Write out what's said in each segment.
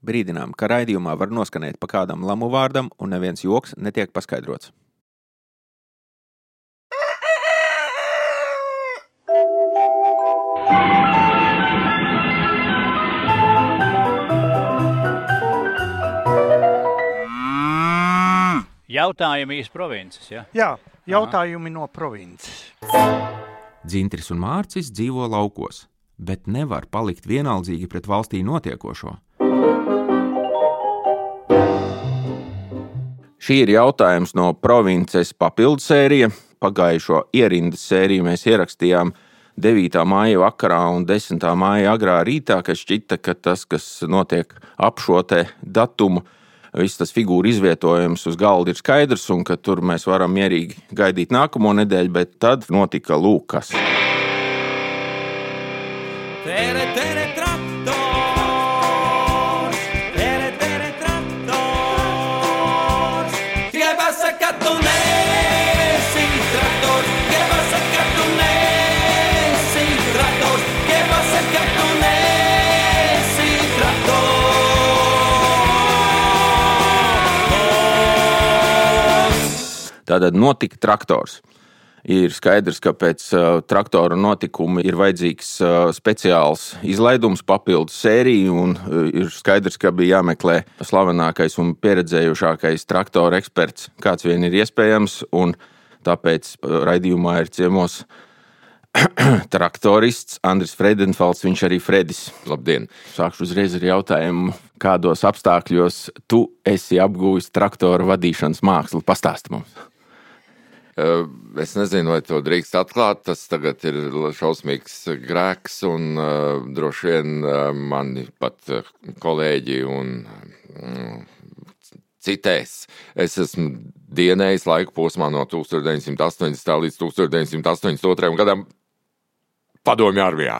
Brīdinām, ka raidījumā var noskanēt pa kādam lamu vārdam, un neviens joks netiek paskaidrots. Jautājumi iz provinces. Ja? Jā, jautājumi no provinces. Dzintris un Mārcis dzīvo laukos, bet nevar palikt vienaldzīgi pret valstī notiekošo. Šī ir jautājums no provinces papildu sērija. Pagājušo ierindas sēriju mēs ierakstījām 9. māja vakarā un 10. māja agrā rītā, kas šķita, ka tas, kas notiek ap šo datumu, viss tas figūra izvietojums uz galda ir skaidrs, un ka tur mēs varam mierīgi gaidīt nākamo nedēļu, bet tad notika lūkas. Tere, tere, Tātad notika traktors. Ir skaidrs, ka pēc uh, traktora notikuma ir vajadzīgs uh, speciāls izlaidums, papildus sērija, un uh, ir skaidrs, ka bija jāmeklē slavenākais un pieredzējušākais traktora eksperts, kāds vien ir iespējams. Tāpēc uh, raidījumā ir ciemos traktorists Andris Fredenfelds, viņš arī Fredis. Labdien! Sākšu uzreiz ar jautājumu, kādos apstākļos tu esi apguvis traktora vadīšanas mākslu? Pastāsti mums! Uh, Es nezinu, vai to drīkst atklāt. Tas tagad ir šausmīgs grēks, un uh, droši vien uh, mani pat uh, kolēģi un uh, citēs. Es esmu dienējis laika posmā no 1980. līdz 1982. gadam Padomju armijā.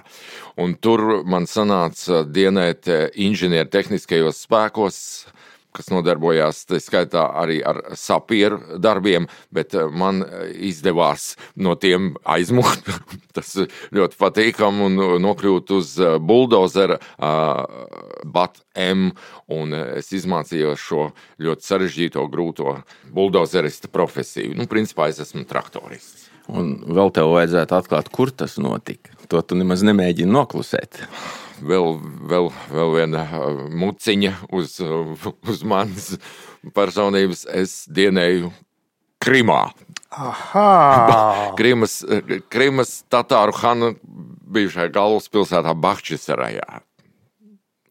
Un tur man sanāca dienēt eh, inženiertehniskajos spēkos, kas nodarbojās tā skaitā arī ar sapieru darbiem, bet eh, man izdevās no tiem aizmukt. Tas ļoti patīkami un nokļūt uz eh, buldozera BAT M, un es izmācījos šo ļoti sarežģīto, grūto buldozerista profesiju. Nu, principā es esmu traktorists. Un vēl tev vajadzētu atklāt, kur tas notika. To tu nemaz nemēģini noklusēt. Vēl, vēl, vēl viena uh, muciņa uz, uh, uz manas personības. Es dienēju Krimā. Aha! Krimas, Krimas Tatāru Hanu bijušajā galvaspilsētā Bahčisarajā.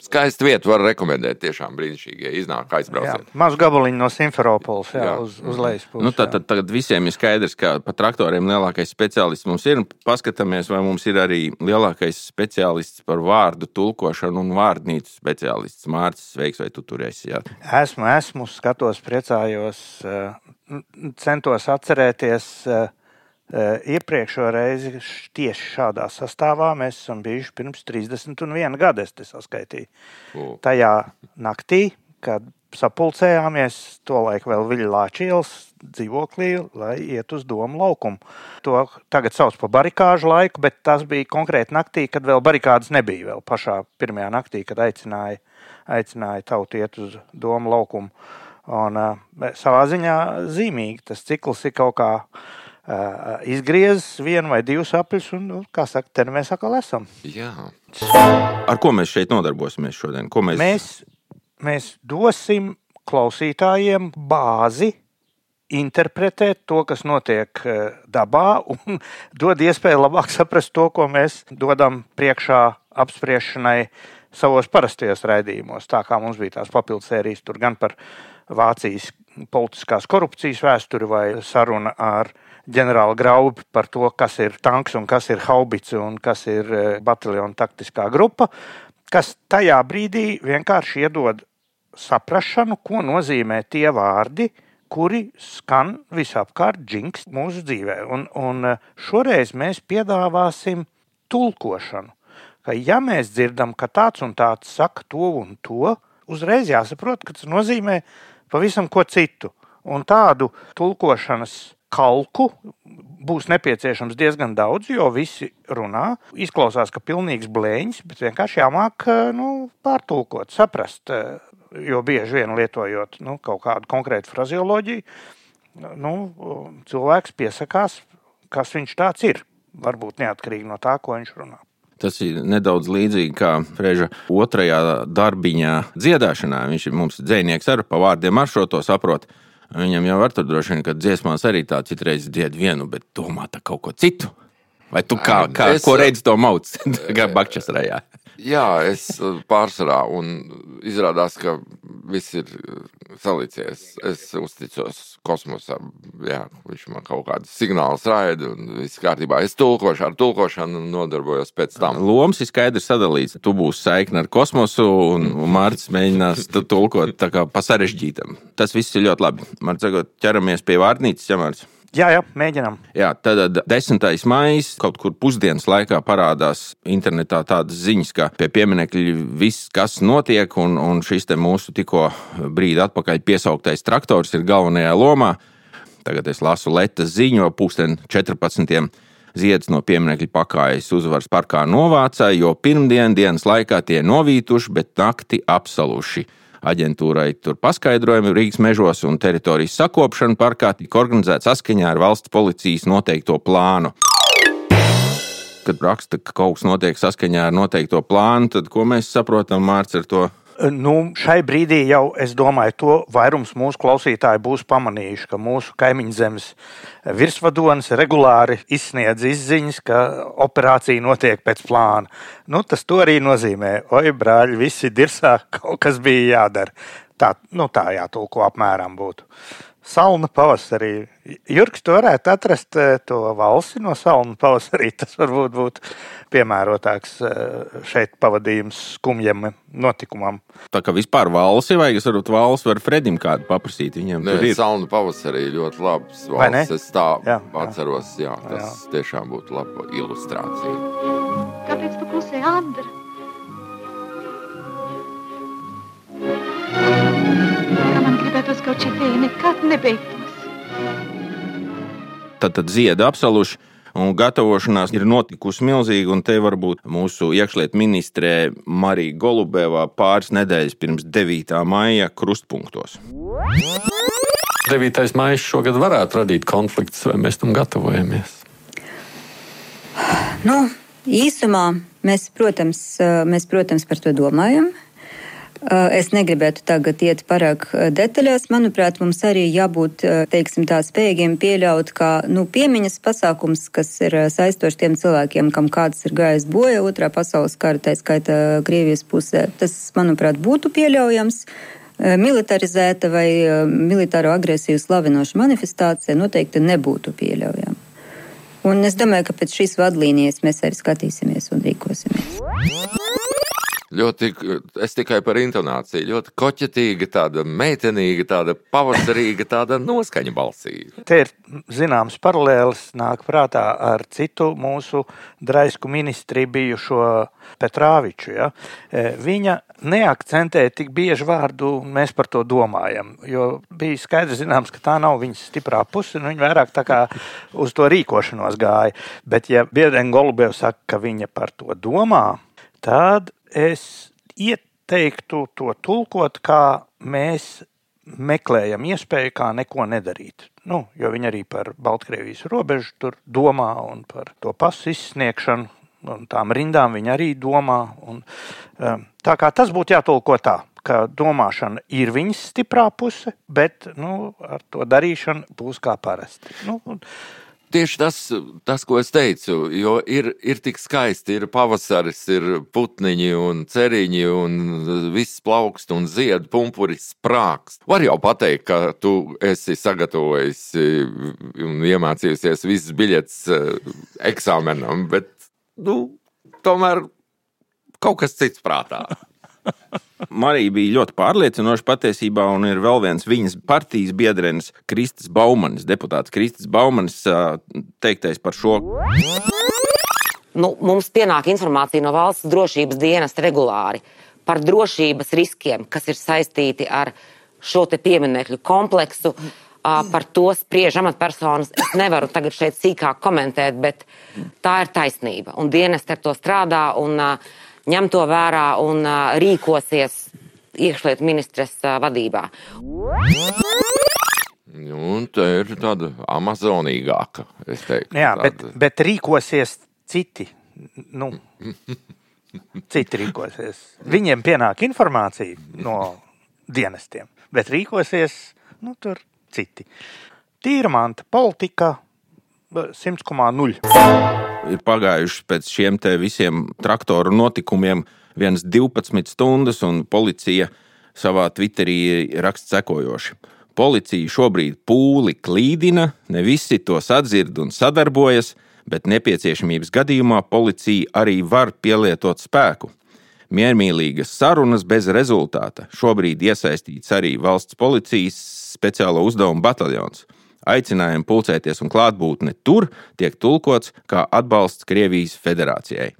Skaista vieta, var rekomendēt. Tiešām brīnišķīgi, ja iznāk Jā, aizbrauciet. maz gabaliņu no Simferopolis, jā, Jā. uz, uz lejas pusi. Nu, tad, tad tagad visiem ir skaidrs, ka par traktoriem lielākais speciālists mums ir. Paskatāmies, vai mums ir arī lielākais speciālists par vārdu tulkošanu un vārdnīcu speciālists. Mārcis, sveiks, vai tu tur esi? Jā. Esmu, esmu, skatos, priecājos, eh, centos atcerēties eh, iepriekšējo reizi tieši šādā sastāvā. Mēs esam bijuši pirms 31 gada, es te saskaitīju. O. Tajā naktī, kad sapulcējāmies, tolaik vēl Viļņāča ielas dzīvoklī, lai iet uz domu laukumu. To tagad sauc par barikāžu laiku, bet tas bija konkrēti naktī, kad vēl barikādas nebija. Vēl pašā pirmajā naktī, kad aicināja, aicināja tautu iet uz domu laukumu. Un, uh, savā ziņā zīmīgi tas cikls ir kaut kā uh, izgriezis vienu vai divus apļus, un, nu, kā saka, te nu mēs atkal esam. Jā, Ar ko mēs šeit nodarbosimies šodien? Ko mēs... Mēs, mēs dosim klausītājiem bāzi interpretēt to, kas notiek dabā, un dod iespēju labāk saprast to, ko mēs dodam priekšā apspriešanai savos parastajos raidījumos. Tā kā mums bija tās papildus sērijas, tur gan par Vācijas politiskās korupcijas vēsturi vai saruna ar ģenerāli Graubi par to, kas ir tanks un kas ir haubice un kas ir eh, bataljona taktiskā grupa, kas tajā brīdī vienkārši iedod saprašanu, ko nozīmē tie vārdi, kuri skan visapkārt džinks mūsu dzīvē. Un, un eh, šoreiz mēs piedāvāsim tulkošanu. Ka ja mēs dzirdam, ka tāds un tāds saka to un to, uzreiz jāsaprot, ka tas nozīmē pavisam ko citu. Un tādu tulkošanas kalku būs nepieciešams diezgan daudz, jo visi runā. Izklausās, ka pilnīgs blēņas, bet vienkārši jāmāk eh, nu, pārtulkot, saprast. eh, Jo bieži vien lietojot nu, kaut kādu konkrētu frazioloģiju, nu, cilvēks piesakās, kas viņš tāds ir. Varbūt neatkarīgi no tā, ko viņš runā. Tas ir nedaudz līdzīgi kā Freža otrajā darbiņā dziedāšanā. Viņš ir mums dzinieks ar pa vārdiem maršo to saprot. Viņam jau var tur droši vien, ka dziesmās arī tā citreiz dzied vienu, bet domā tā kaut ko citu. Vai tu kā, kā Es- ko redzi to mauc? kā bakčas rajā. Jā, es pārsvarā, un izrādās, ka viss ir salīdzies. Es uzticos kosmosam, jā, viņš man kaut kādus signālus raida, un viss kārtībā. Es tulkošu ar tulkošanu un nodarbojos pēc tam. Lomas ir skaidri sadalīts. Tu būsi saikne ar kosmosu, un Mārcis mēģinās tu tulkot tā kā pa sarežģītam. Tas viss ir ļoti labi. Man liekas, ķeramies pie vārnīcas, ja Mārcis. Jā, jā, mēģinām. Jā, tad 10. maija kaut kur pusdienas laikā parādās internetā tādas ziņas, ka pie pieminiekļa viss, kas notiek, un, un šis mūsu tikko brīdi atpakaļ piesauktais traktors ir galvenajā lomā. Tagad es lasu Latvijas ziņo, pūksteni 14. Ziedus no pieminiekļa pakāpjas uzvaras parkā novācā, jo pirmdien dienas laikā tie novītuši, bet nakti apsaluši. Aģentūrai tur paskaidrojumi Rīgas mežos un teritorijas sakopšana parkā tika organizēta saskaņā ar valsts policijas noteikto plānu. Kad raksta, ka kaut kas notiek saskaņā ar noteikto plānu, tad ko mēs saprotam, Mārcis, ar to? Nu, šai brīdī jau es domāju, to vairums mūsu klausītāji būs pamanījuši, ka mūsu kaimiņu zemes virsvadonis regulāri izsniedz izziņas, ka operācija notiek pēc plāna. Nu, tas arī nozīmē, oi, brāļi, visi dirsā, kaut kas bija jādara. Tā, nu, tā jātulko apmēram būtu. Salna pavasarī. Jurks, tu varētu atrast eh, to valsi no salna pavasarī. Tas varbūt būtu piemērotāks eh, šeit pavadījums skumjam notikumam. Tā kā vispār valsts, vai es varu valsts, var Fredim kādu paprasīt. Viņam Nē, ir. Salnu pavasarī ļoti labs valsts. Es tā jā. atceros, jā, tas jā. tiešām būtu laba ilustrācija. Kāpēc tu klusē, Andra? Kā man gribētos, ka šī pieeja nekad nebeigtos. Tad, tad zieda apsaluši. Un gatavošanās ir notikusi milzīga, un te varbūt mūsu iekšlietu ministrē Marija Golubēvā pāris nedēļas pirms 9. maija krustpunktos. 9. maija šogad varētu radīt konfliktus, vai mēs tam gatavojamies? Nu, īsumā mēs, protams, mēs, protams, par to domājam. Es negribētu tagad iet pārāk detaļās. Manuprāt, mums arī jābūt teiksim, tā, spējīgiem pieļaut, ka nu, piemiņas pasākums, kas ir saistošs tiem cilvēkiem, kam kāds ir gājis bojā otrā pasaules kara, tā skaitā Krievijas pusē, tas, manuprāt, būtu pieļaujams. Militarizēta vai militāro agresiju slavinoša manifestācija noteikti nebūtu pieļaujama. Un es domāju, ka pēc šīs vadlīnijas mēs arī skatīsimies un rīkosimies. Ļoti, es tikai par intonāciju. Ļoti koķetīga, tāda meitenīga, tāda pavasarīga, tāda noskaņa balsī. Te ir zināms paralēlis, nāk prātā ar citu mūsu draisku ministri bijušo Petrāviču. Ja? E, Viņa neakcentē tik bieži vārdu, un mēs par to domājam. Jo bija skaidrs, zināms, ka tā nav viņas stiprā puse, un viņa vairāk tā kā uz to rīkošanos gāja. Bet, ja Biedrēna Golubēva saka, ka viņa par to domā, tad es ieteiktu to tulkot, kā mēs meklējam iespēju, kā neko nedarīt. Nu, jo viņi arī par Baltkrievijas robežu tur domā un par to pasu izsniegšanu. Un tām rindām viņi arī domā. Un, um, tā kā tas būtu jātulko tā, ka domāšana ir viņas stiprā puse, bet nu, ar to darīšanu būs kā parasti. Nu, un, Tieši tas, tas, ko es teicu, jo ir, ir tik skaisti, ir pavasaris, ir putniņi un ceriņi, un viss plaukst un zied, pumpuris sprāks. Var jau pateikt, ka tu esi sagatavojis un iemācījusies visas biļetes eh, eksāmenam, bet nu, tomēr kaut kas cits prātā. Marija bija ļoti pārliecinoša patiesībā, un ir vēl viens viņas partijas biedrenis, Kristis Baumanis, deputāts Kristis Baumanis, teiktais par šo. nu, mums pienāk informācija no valsts drošības dienas regulāri par drošības riskiem, kas ir saistīti ar šo pieminiektu kompleksu, par to spriež amatpersonas. Es nevaru tagad šeit sīkāk komentēt, bet tā ir taisnība. Un dienesti ar to strādā un ā, ņem to vērā un rīkosies iekšlietu ministres vadībā. Nu, Un tā ir tāda amazonīgāka, es teiktu. Jā, bet, tāda. bet rīkosies citi. Nu, citi rīkosies. Viņiem pienāk informācija no dienestiem, bet rīkosies nu, tur citi. Tīra manta politika 100,0. ir pagājuši pēc šiem te visiem traktoru notikumiem vienas 12 stundas, un policija savā Twitterī raksta sekojoši. Policija šobrīd pūli klīdina, ne visi to sadzird un sadarbojas, bet nepieciešamības gadījumā policija arī var pielietot spēku. Miermīlīgas sarunas bez rezultāta. Šobrīd iesaistīts arī valsts policijas speciālo uzdevumu bataljons. Aicinājumi pulcēties un klātbūtne tur tiek tulkots kā atbalsts Krievijas federācijai.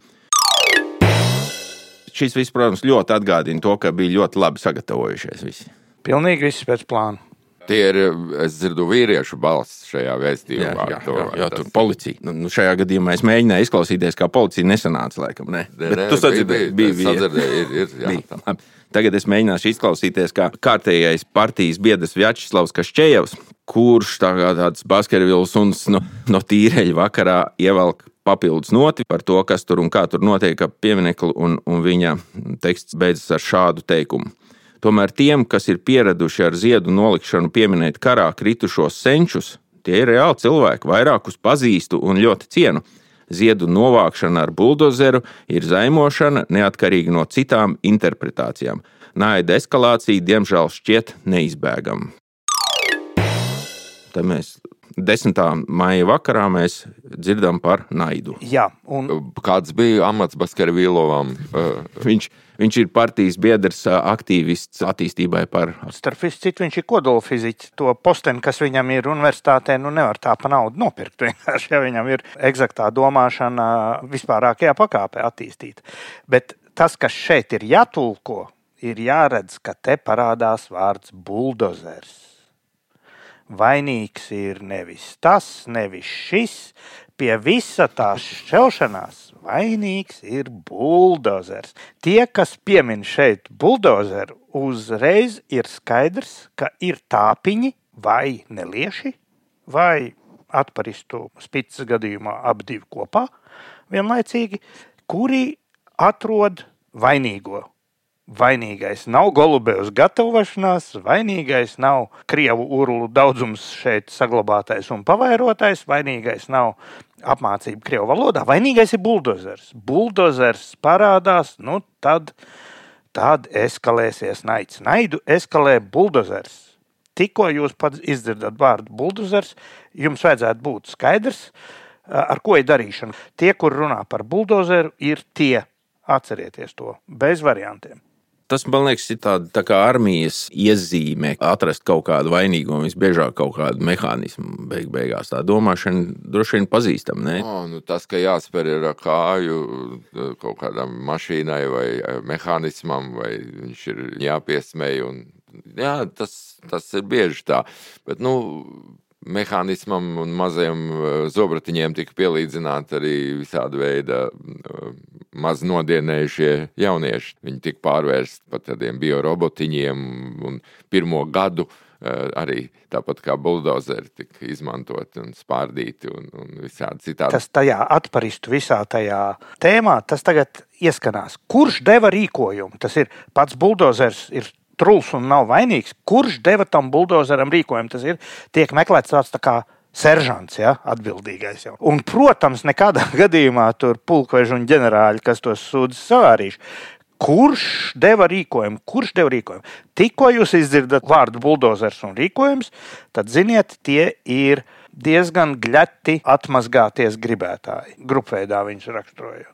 Šis viss, protams, ļoti atgādina to, ka bija ļoti labi sagatavojušies visi. Pilnīgi viss pēc plāna. Tie ir, es dzirdu, vīriešu balss šajā vēstījumā. Jā, jā, To- jā, jā, tas- tur policija. Nu, nu, šajā gadījumā es mēģināju izklausīties, kā policija nesanāca. Laikam, ne? Nē, Bet nē, tu sadzirdēji, bija, es bija, sadzirdēju, ir, ir, jā, bija. Tagad es mēģināšu izklausīties, kā kārtējais partijas biedrs Vjačeslavs Kašķējevs, kurš tā kā tāds baskervils un no, no tīreļa vakarā ievelk papildus noti par to, kas tur un kā tur notiek ap pieminekli, un, un viņa teksts beidzas ar šādu teikumu. Tomēr tiem, kas ir pieraduši ar ziedu nolikšanu pieminēt karā kritušos senčus, tie ir reāli cilvēki, vairākus pazīstu un ļoti cienu. Ziedu novākšana ar buldozeru ir zaimošana neatkarīgi no citām interpretācijām. Naida eskalācija, diemžēl, šķiet neizbēgama. Tad mēs 10. maija vakarā mēs dzirdam par naidu. Jā, un Kāds bija amats Baskarvīlovam? Uh, Viņš, viņš ir partijas biedrs, aktīvists attīstībai par starp citu viņš ir kodolfiziķis. To posteni, kas viņam ir universitātē, nu nevar tā pa naudu nopirkt. Vienkārši, ja viņam ir eksaktā domāšana vispārākajā pakāpē attīstīta. Bet tas, kas šeit ir jātulko, ir jāredz, ka te parādās vārds buldozers. Vainīgs ir nevis tas, nevis šis. Pie visa tā šķelšanās vainīgs ir buldozers. Tie, kas piemin šeit buldozeru, uzreiz ir skaidrs, ka ir tāpiņi vai nelieši, vai atparistu spītas gadījumā abi divi kopā vienlaicīgi, kuri atrod vainīgo. Vainīgais nav Golubevs gatavošanās, vainīgais nav krievu urlu daudzums šeit saglabātais un pavairotais, vainīgais nav apmācība krievu valodā, vainīgais ir buldozers. Buldozers parādās, nu tad, tad eskalēsies naids. Naidu eskalē buldozers. Tikko jūs pats izdzirdat vārdu buldozers, jums vajadzētu būt skaidrs, ar ko ir darīšana. Tie, kur runā par buldozeru, ir tie. Atcerieties to bez variantiem. Tas, man liekas, ir tāda tā kā armijas iezīme, atrast kaut kādu vainīgo, visbiežāk kaut kādu mehānismu. Beig, beigās tā domāšana droši vien pazīstama. ne? oh, nu, tas, ka jāspēr ir ar kāju uh, kaut kādam mašīnai vai uh, mehānismam, vai viņš ir jāpiesmēj. Un, jā, tas, tas ir bieži tā. Bet, nu, mehānismam un mazajiem uh, zobratiņiem tika pielīdzināti arī visādi veidi maz nodienējušie jaunieši. Viņi tika pārvērsti par tādiem biorobotiņiem un pirmo gadu. uh, Arī tāpat kā buldozeri tika izmantoti un spārdīti un, un visādi citādi. Tas tajā atparistu visā tajā tēmā, tas tagad ieskanās. Kurš deva rīkojumu? Tas ir pats buldozers, ir truls un nav vainīgs. Kurš deva tam buldozeram rīkojumu? Tas ir tiek meklēts tāds tā kā seržants, ja, atbildīgais. Jau. Un, protams, nekādā gadījumā tur pulkveži un ģenerāļi, kas tos sūdzas savārīši. Kurš deva rīkojumu? Kurš deva rīkojumu? Tikko jūs izdzirdat vārdu buldozers un rīkojums, tad ziniet, tie ir diezgan gļati atmazgāties gribētāji. Grupveidā viņš raksturoja.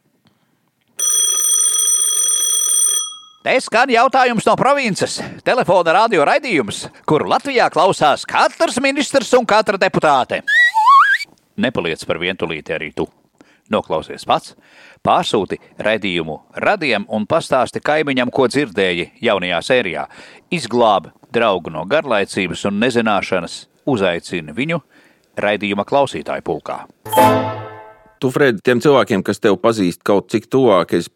Te skan jautājums no provinces. Telefona radio raidījums, kuru Latvijā klausās katrs ministrs un katra deputāte. Nepaliec par vientulīti arī tu. Noklausies pats, pārsūti raidījumu radiem un pastāsti kaimiņam, ko dzirdēji jaunajā sērijā. Izglābi draugu no garlaicības un nezināšanas, uzaicina viņu raidījuma klausītāju pulkā. Tu, Fred, tiem cilvēkiem, kas tev pazīst kaut cik tuvāk, es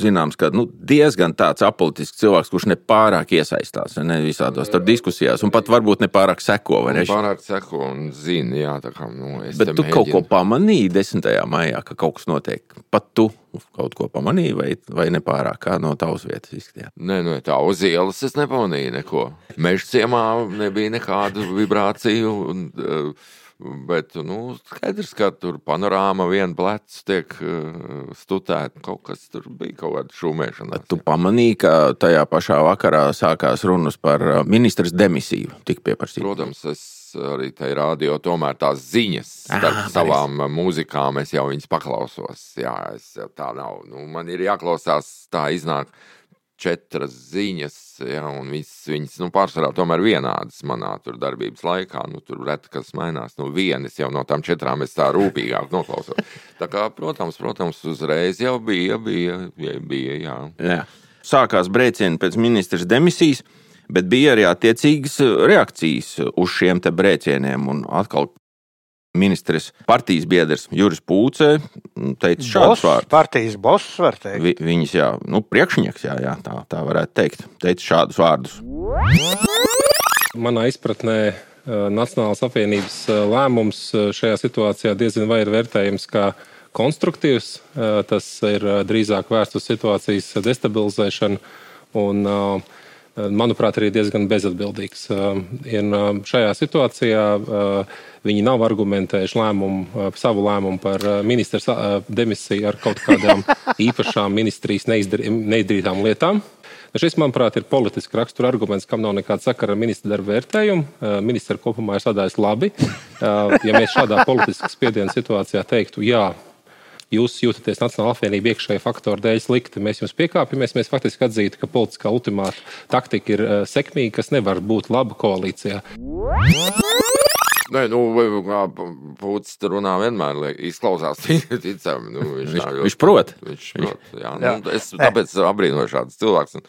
zināms, ka nu, diezgan tāds apolitisks cilvēks, kurš ne pārāk iesaistās ne visādos tur diskusijās, un pat varbūt ne pārāk seko. ne? Pārāk seko un zina, jā, tā kā, nu, es Bet tu kaut ko mēģinu. pamanīji 10. maijā, ka kaut kas notiek. Pat tu kaut ko pamanīji, vai, vai ne pārāk kā no tavas vietas izskatījās. Nē, nu, tā uz ielas es nepamanīju neko. Meža ciemā nebija nekādu vibrāciju. Un, uh, Bet, nu, skaidrs, ka tur panorāma viena plecs tiek uh, stutēta. Kaut kas tur bija, kaut kāda šūmēšana. Tu pamanīji, ka tajā pašā vakarā sākās runas par uh, ministrs demisiju. Tik pieprasīts. Protams, es arī tajā radio tomēr tās ziņas starp Ah, savām uh, mūzikām, es jau viņas paklausos. Jā, es tā nav. Nu, man ir jāklausās, tā iznāk četras ziņas, jā, un visas viņas nu, pārsvarā tomēr vienādas manā tur darbības laikā. Nu, tur reti kas mainās. Nu, vienas jau no tām četrām es tā rūpīgāk noklausos. Tā kā, protams, protams, uzreiz jau bija, bija, bija, jā. Jā. Sākās brēcieni pēc ministrs demisijas, bet bija arī attiecīgas reakcijas uz šiem brēcieniem. Un atkal ministrs partijas biedrs Juris Pūce teica šādus vārdus. partijas boss, var teikt. Vi, viņas, jā, nu, priekšnieks, jā, jā tā, tā varētu teikt, teica šādus vārdus. Manā izpratnē eh, Nacionālās apvienības eh, lēmums eh, šajā situācijā diezgan vai ir vērtējams kā konstruktīvs. Tas ir drīzāk vērsts uz situācijas destabilizēšanu un, eh, manuprāt, arī diezgan bezatbildīgs. Eh, Un eh, šajā situācijā eh, viņi nav argumentējuši lēmumu, eh, savu lēmumu par eh, ministra sa- eh, demisiju ar kaut kādām īpašām ministrijas neizdar- neizdarītām lietām. Nu, Šis, manuprāt, ir politiski rakstura arguments, kam nav nekāda sakara ar ministra darba vērtējumu. Eh, Ministra kopumā ir strādājis labi. Eh, Ja mēs šādā politiskā spiediena situācijā teiktu, jā, jūs jūtaties Nacionālā apvienība iekšējā faktora dēļ slikti, mēs jums piekāpjamies, mēs faktiski atzītu, ka politiskā ultimāta taktika ir eh, sekmīga, kas nevar būt laba koalīcijā. Nē, nu, kā Pūtis tur runā vienmēr, lai izklausās ticami. Nu, viņš, Viņš- tā viņš prot. Viņš prot, jā. Jā. Nu, es tāpēc abrīnoju šādus cilvēkus. un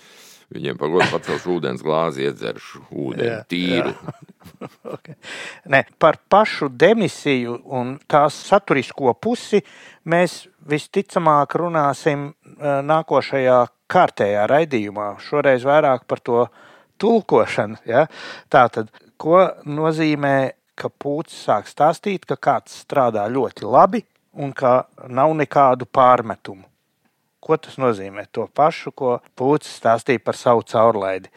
Viņiem par godu pacelšu ūdens glāzi, iedzeršu ūdeni Jā, tīru. Okay. Ne, par pašu demisiju un tās saturisko pusi mēs visticamāk runāsim nākošajā kārtējā raidījumā. Šoreiz vairāk par to tulkošanu. Ja? Tātad, ko nozīmē, ka pūcis sāk stāstīt, ka kāds strādā ļoti labi un ka nav nekādu pārmetumu? Ko tas nozīmē? To pašu, ko pūcis stāstīja par savu caurlaidi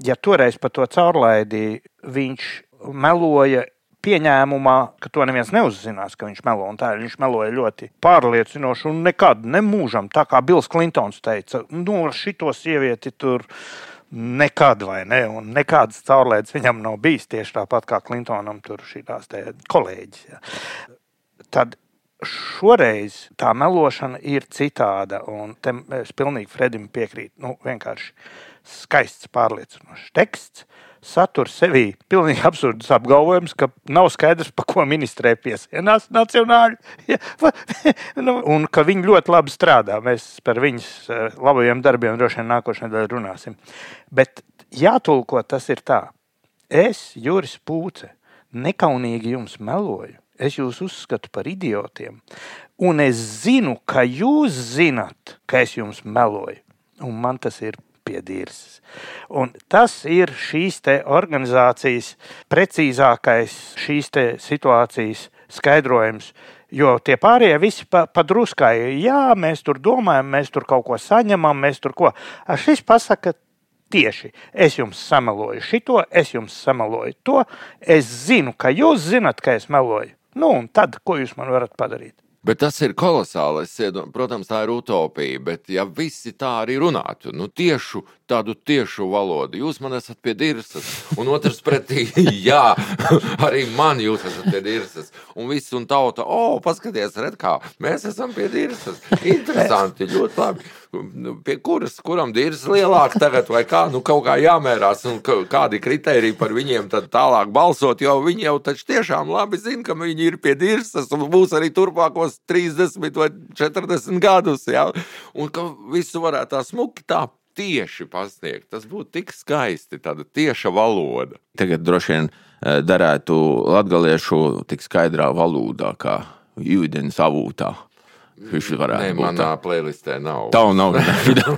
ja toreiz par to caurlaidi viņš meloja pieņēmumā, ka to neviens neuzzinās, ka viņš melo. Tā viņš meloja ļoti pārliecinoši un nekad, nemūžam, tā kā Bills Klintons teica, no šito sievieti tur. Nekad, vai ne? Un nekādas caurlaides viņam nav bijis tieši tāpat kā Klintonam, tur šīs kolēģis. Ja. Tad šoreiz tā melošana ir citāda. Un es pilnīgi Fredim piekrītu. Nu, vienkārši skaists, pārliecinošs teksts. Satur sevī pilnīgi absurds apgalvojums, ka nav skaidrs, pa ko ministrē piesienās nacionāļi. Nu, un ka viņi ļoti labi strādā. Mēs par viņas eh, labajiem darbiem droši vien nākošajā nedēļā runāsim. Bet jātulko tas ir tā. Es, Juris Pūce, nekaunīgi jums meloju. Es jūs uzskatu par idiotiem. Un es zinu, ka jūs zinat, ka es jums meloju. Un man tas ir piedīrs. Un tas ir šīs te organizācijas precīzākais šīs te situācijas skaidrojums. Jo tie pārējie visi pa, padruskai, jā, mēs tur domājam, mēs tur kaut ko saņemam, mēs tur ko. A šis pasaka tieši, es jums sameloju šito, es jums sameloju to, es zinu, ka jūs zinat, ka es meloju. Nu, un tad, ko jūs man varat padarīt? Bet tas ir kolosāli. Iedom- Protams, tā ir utopija. Bet, ja visi tā arī runātu, nu, tiešu, tādu tiešu valodu, jūs man esat pie dirzas, un otrs pretī, jā, arī man jūs esat pie dirzas. Un viss un tauta, o, paskaties, red, kā mēs esam pie dirzas. Interesanti, ļoti labi. Nu, Pie kuras, kuram dirzas lielāka tagad, vai kā, nu, kaut kā jāmērās, un kādi kriteriji par viņiem tad tālāk balsot, jo viņi jau taču tiešām labi zina, ka viņi ir pie dirzas un būs arī turpmākos 30 vai 40 gadus, jā, un ka visu varētu tā smuki tā tieši pasniegt. Tas būtu tik skaisti, tāda tieša valoda. Tagad droši vien eh, derētu latgaliešu tik skaidrā valodā, kā ūdens avūtā. Viņš varētu Nē, būt manā tā. playlistē nav. Tā nav.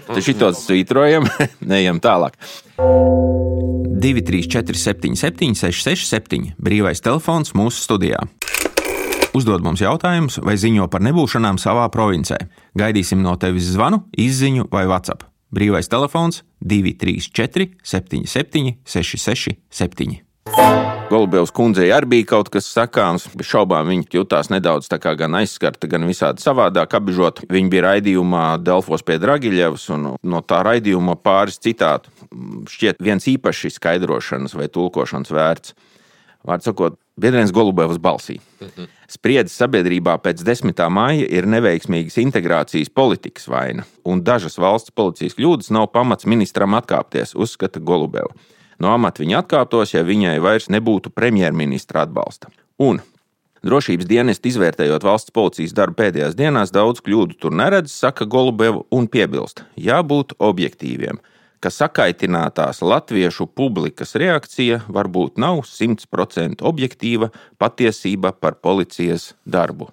Tad šitos svītrojam, neejam tālāk. 2, 3, 4, 7, 7, 6, 6, 7. Brīvais telefons mūsu studijā. Uzdod mums jautājumus vai ziņo par nebūšanām savā provincē. Gaidīsim no tevis zvanu, izziņu vai WhatsApp. Brīvais telefons 234 77 66 7. Golubevs kundzei arī bija kaut kas sakāms. Bez šaubām viņa jutās nedaudz gan aizskarta, gan visādi savādāk apbežot. Viņa bija raidījumā Delfos pie Dragiļevas, un no tā raidījuma pāris citātu šķiet viens īpaši skaidrošanas vai tulkošanas vērts. Vārds sakot, Biedrēns Golubevs balsī. Spriedzes sabiedrībā pēc 10. māja ir neveiksmīgas integrācijas politikas vaina, un dažas valsts policijas kļūdas nav pamats ministram atkāpties, uzskata Golubeva. No amata viņa atkāptos, ja viņai vairs nebūtu premjerministra atbalsta. Un Drošības dienesti izvērtējot valsts policijas darbu pēdējās dienās, daudz kļūdu tur neredz, saka Golubeva, un piebilst, jābūt objektīviem, ka sakaitinātās latviešu publikas reakcija varbūt nav 100% objektīva patiesība par policijas darbu.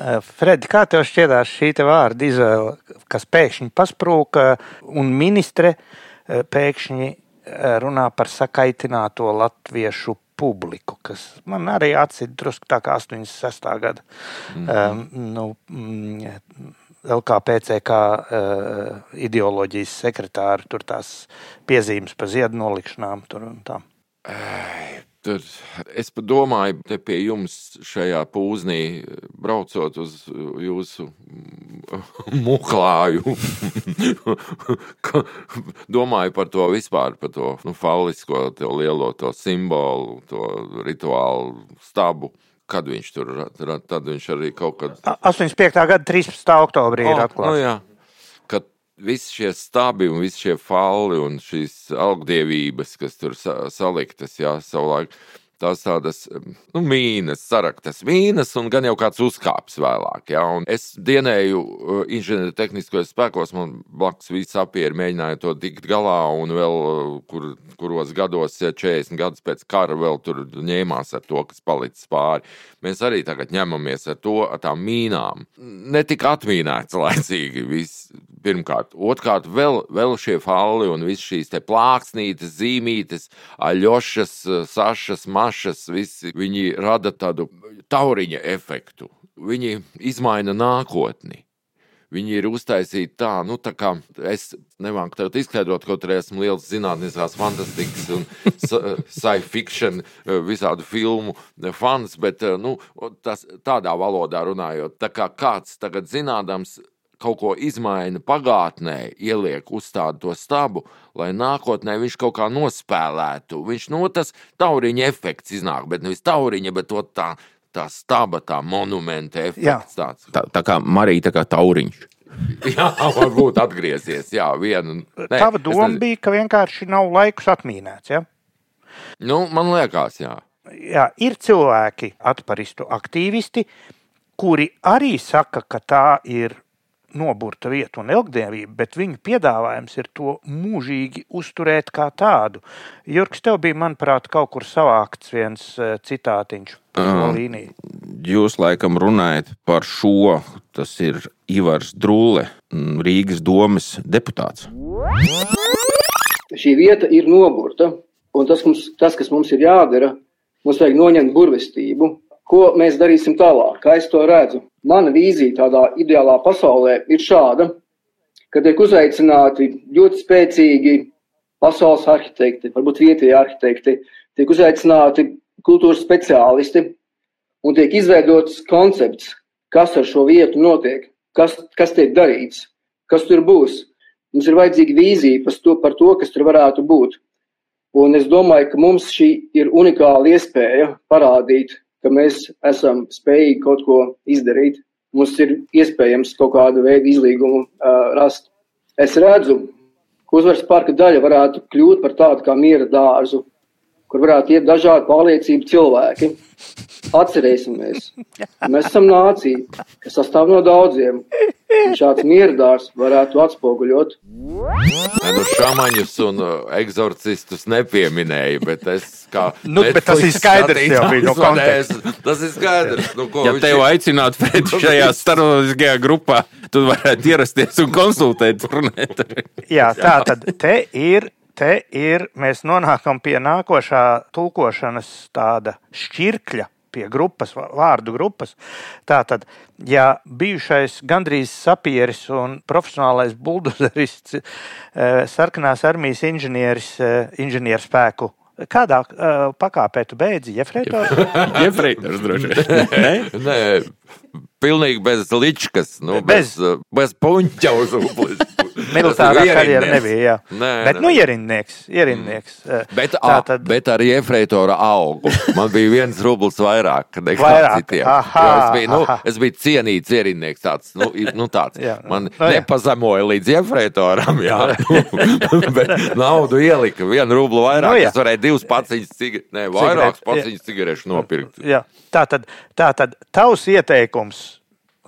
Eh, Fredi, kā tev šķietās šī te vārda izvēle, kas pēkšņi pasprūka un ministre pēkšņi eh, runā par sakaitināto latviešu publiku, kas man arī atcīt drusku tā kā 86. gada mm -hmm. um, nu, mm, LKPCK uh, ideoloģijas sekretāri, tur tās piezīmes par ziedu nolikšanām tur un tā. Tur es domāju, te pie jums šajā pūznī, braucot uz jūsu muklāju, ka domāju par to vispār, par to nu, fallisko, to lielo to simbolu, to rituālu stabu. Kad viņš tur ra- tad viņš arī kaut kad A- 85. gada 13. oktobrī ir O, atklāts. Nu, jā, ka visi šie stabi un visi šie falli un šīs augdievības, kas tur sa saliktas, jā, savulaik, tās tādas nu, mīnas, saraktas mīnas, un gan jau kāds uzkāps vēlāk. Jā, un es dienēju uh, inženiertehniskajos spēkos, man blakus viss apieri mēģināja to tikt galā, un vēl uh, kur, kuros gados, ja 40 gadus pēc kara, vēl tur ņēmās ar to, kas palicis pāri. Mēs arī tagad ņemamies ar to, ar tām mīnām. Netika atmīnēts laicīgi viss. Pirmkārt, otrkārt, vēl, vēl šie falli un visas šīs te plāksnītes, zīmītes, aļošas, sašas, mašas, visi viņi rada tādu tauriņa efektu. Viņi izmaina nākotni. Viņi ir uztaisīti tā, nu, tā kā es nemāku tev izskaidrot, kaut arī esmu liels zinātniskās fantastikas un sa- science fiction, eh, visādu filmu fans, bet eh, nu, tas, tādā valodā runājot, tā kā kāds tagad zinādams kaut ko izmaina pagātnē, ieliek uzstādu to stabu, lai nākotnē viņš kaut kā nospēlētu. Viņš no tas tauriņa efekts iznāk, bet nevis tauriņa, bet to tā, tā staba, tā monumenta efekts. Tāds. Tā, tā kā Marija, tā kā tauriņš. Jā, varbūt atgriezies. Jā, vienu. Nē, Tava doma nezinu. bija, ka vienkārši nav laikus atmīnēts. Ja? Nu, man liekas, jā. Jā, ir cilvēki, atparistu aktīvisti, kuri arī saka, ka tā ir noburta vieta un ilgdievība, bet viņu piedāvājums ir to mūžīgi uzturēt kā tādu. Jurgs, tev bija, manuprāt, kaut kur savākts viens eh, citātiņš par šo līniju. Jūs laikam runājat par šo. Tas ir Ivars Drūle, Rīgas domas deputāts. šī vieta ir noburta, un tas, mums, tas, kas mums ir jādara, mums vajag noņemt burvestību. Ko mēs darīsim tālāk? Kā es to redzu? Mana vīzija tādā ideālā pasaulē ir šāda, ka tiek uzaicināti ļoti spēcīgi pasaules arhitekti, varbūt vietējie arhitekti, tiek uzaicināti kultūras speciālisti un tiek izveidots koncepts, kas ar šo vietu notiek, kas, kas tiek darīts, kas tur būs. Mums ir vajadzīga vīzija par to, par to, kas tur varētu būt. Un es domāju, ka mums šī ir unikāla iespēja parādīt, ka mēs esam spējīgi kaut ko izdarīt. Mums ir iespējams kaut kādu veidu izlīgumu uh, rast. Es redzu, ka uzvaras parka daļa varētu kļūt par tādu kā miera dārzu, kur varētu iet dažādu pārliecību cilvēki. Atcerēsimies, mēs esam nācija, kas sastāv no daudziem. Šāds mierdārs varētu atspoguļot Ne, nu, šāmaņus un uh, eksorcistus nepieminēja, bet es kā. Nu, bet tas ir skaidrs jau bija no skatītājs uzmanēs, Tas ir skaidrs. Nu, ko Ja viņš tev ir- aicinātu pēc šajā starptautiskajā grupā, tu varētu ierasties un konsultēt. Jā, tā tad te ir. Te ir, mēs nonākam pie nākošā tulkošanas tāda šķirkļa, pie grupas, vārdu grupas. Tātad, ja bijušais gandrīz sapieris un profesionālais buldozerists, eh, sarkanās armijas inženieris, eh, inženierspēku, kādā eh, pakāpē tu beidzi, Jefreitors? Jefreitors droši vien. Nē, pilnīgi bez ličkas, nu, Bez. bez, bez, bez puņķa uz upes. Militārā karjera nebija. Jā. Nē, Bet, nē. nu, ierindnieks. ierindnieks. eh, Bet, a, tad- bet ar iefreitora augu man bija viens rubls vairāk nekā Vairāk, citiem. aha, es, biju, nu, aha. es biju cienīts ierindnieks, tāds, nu, nu, tāds. Jā. man Nu, jā. nepazemoja līdz iefreitoram, jā. bet naudu ielika vienu rublu vairāk. Nu, jā. es varēju divas paciņas cigaretes, ne, vairākas paciņas cigarešu nopirkt. Jā, tā tad, tā tad tavs ieteikums,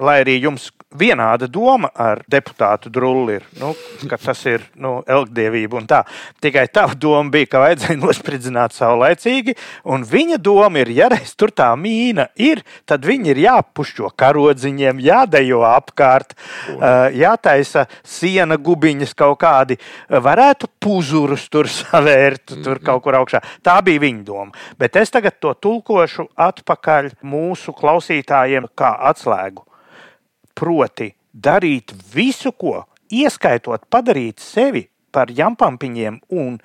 lai arī jums vienāda doma ar deputātu drulli ir, nu, ka tas ir nu, elgdievība un tā. Tikai tava doma bija, ka vajadzēja nosprindzināt saulēcīgi, un viņa doma ir, ja reiz tur tā mīna ir, tad viņi ir jāpušķo karodziņiem, jādejo apkārt, jātaisa siena gubiņas kaut kādi, varētu puzurus tur savērt, tur kaut kur augšā. Tā bija viņa doma. Bet es tagad to tulkošu atpakaļ mūsu klausītājiem kā atslēgu. Proti, darīt visu, ko ieskaitot, padarīt sevi par jampampiņiem un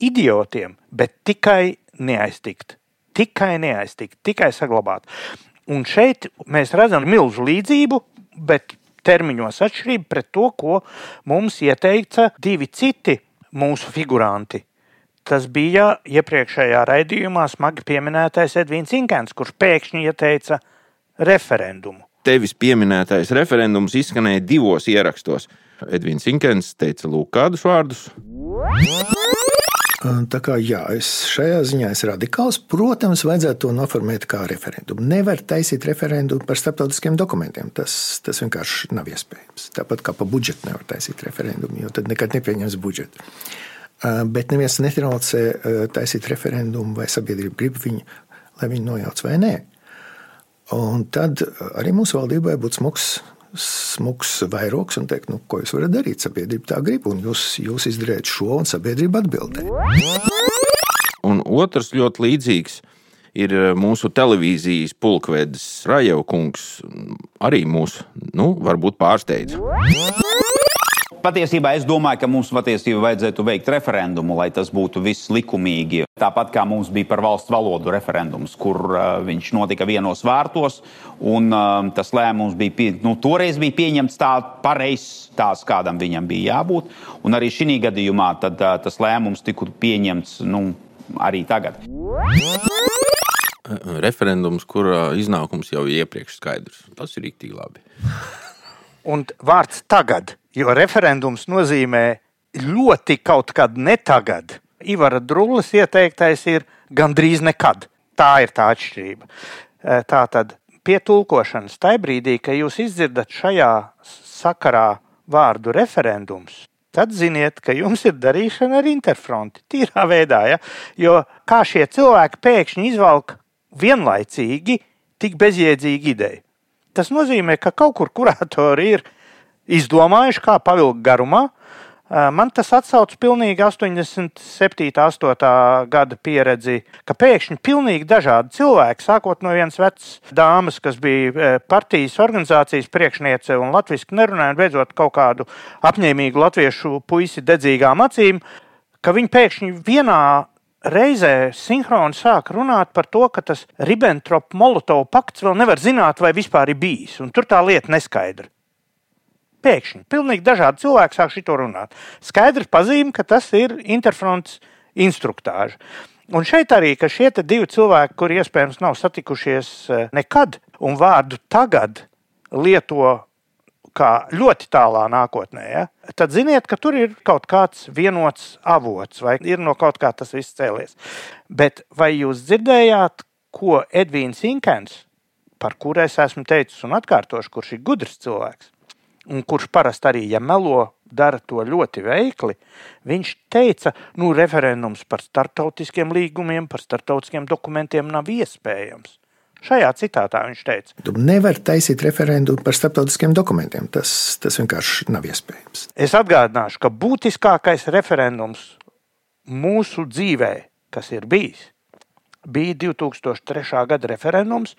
idiotiem, bet tikai neaiztikt. Tikai neaiztikt, tikai saglabāt. Un šeit mēs redzam milzu līdzību, bet termiņos atšķirību pret to, ko mums ieteica divi citi mūsu figuranti. Tas bija iepriekšējā raidījumā smagi pieminētais Edvīns Inkens, kurš pēkšņi ieteica referendumu. Tevis pieminētais referendums izskanēja divos ierakstos. Edvins Inkens teica, lūk, kādus vārdus. Tā kā jā, es šajā ziņā esmu radikāls. Protams, vajadzētu to noformēt kā referendumu. Nevar taisīt referendumu par starptautiskiem dokumentiem. Tas, tas vienkārši nav iespējams. Tāpat kā par budžetu nevar taisīt referendumu, jo tad nekad nepieņems budžetu. Bet neviens netraucē taisīt referendumu, vai sabiedrība grib viņu, lai viņi nojauc vai nē. Un tad arī mūsu valdībai būtu smags, smags vairogs un teikt, nu, ko jūs varat darīt. Sabiedrība tā grib, un jūs, jūs izdarījat šo, un sabiedrība atbildē. Un otrs ļoti līdzīgs ir eh, mūsu televīzijas pulkvedis Rajevkungs. Arī mūs, nu, varbūt pārsteidz. Patiesībā es domāju, ka mums patiesībā vajadzētu veikt referendumu, lai tas būtu viss likumīgi. Tāpat kā mums bija par valsts valodu referendums, kur uh, viņš notika vienos vārtos, un uh, tas lēmums bija, pie, nu, toreiz bija pieņemts tā pareizs, tāds, kādam viņam bija jābūt. Un arī šī gadījumā tad, uh, tas lēmums tika pieņemts nu, arī tagad. Referendums, kurā iznākums jau ir iepriekš skaidrs. Tas ir rīktīgi labi. Un vārds tagad, jo referendums nozīmē ļoti kaut kad ne tagad. Ivara Drūlis ieteiktais ir gandrīz nekad. Tā ir tā atšķirība. Eh, Tā tad pie tulkošanas, tajā brīdī, kad jūs izdzirdat šajā sakarā vārdu referendums, tad ziniet, ka jums ir darīšana ar interfronti. Tīrā veidā, ja? jo kā šie cilvēki pēkšņi izvelk vienlaicīgi tik bezjēdzīgu ideju. Tas nozīmē, ka kaut kur kuratori ir izdomājuši, kā pavilkt garumā. Man tas atsauc pilnīgi 87. 8. gada pieredzi, ka pēkšņi pilnīgi dažādi cilvēki, sākot no vienas vecas dāmas, kas bija partijas organizācijas priekšniece un latviešu nerunāja, un beidzot kaut kādu apņēmīgu latviešu puisi dedzīgām acīm, ka viņi pēkšņi vienā reizē sinhroni sāk runāt par to, ka tas Ribbentrop-Molotov pakts vēl nevar zināt, vai vispār ir bijis. Un tur tā lieta neskaidra. Pēkšņi pilnīgi dažādi cilvēki sāk šito runāt. Skaidrs pazīme, ka tas ir interfronts instruktāža. Un šeit arī, ka šie divi cilvēki, kuri iespējams nav satikušies eh, nekad, un vārdu tagad lieto kā ļoti tālā nākotnē, ja? tad ziniet, ka tur ir kaut kāds vienots avots, vai ir no kaut kā tas viss cēlies. Bet vai jūs dzirdējāt, ko Edvīns Inkens, par kuru es esmu teicis un atkārtošu, kurš ir gudrs cilvēks, un kurš parasti arī, ja melo, dara to ļoti veikli, viņš teica, nu, referendums par startautiskiem līgumiem, par startautiskiem dokumentiem nav iespējams. Šajā citātā viņš teica, Tu nevari taisīt referendumu par starptautiskiem dokumentiem. Tas, tas vienkārši nav iespējams. Es atgādināšu, ka būtiskākais referendums mūsu dzīvē, kas ir bijis, bija 2003. gada referendums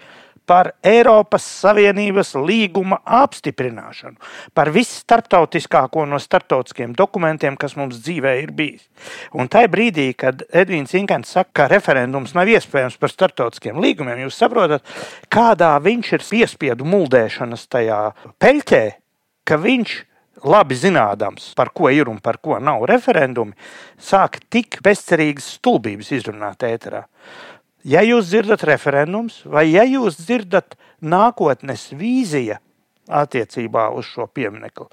par Eiropas Savienības līguma apstiprināšanu, par visstarptautiskāko no starptautiskiem dokumentiem, kas mums dzīvē ir bijis. Un tajā brīdī, kad Edvīns Inkants saka, ka referendums nav iespējams par starptautiskiem līgumiem, jūs saprotat, kādā viņš ir piespiedu muldēšanas tajā peļķē, ka viņš labi zinādams, par ko ir un par ko nav referendumi, sāk tik bezcerīgas stulbības izrunāt ēterā. Ja jūs dzirdat referendums, vai ja jūs dzirdat nākotnes vīzija attiecībā uz šo pieminiektu,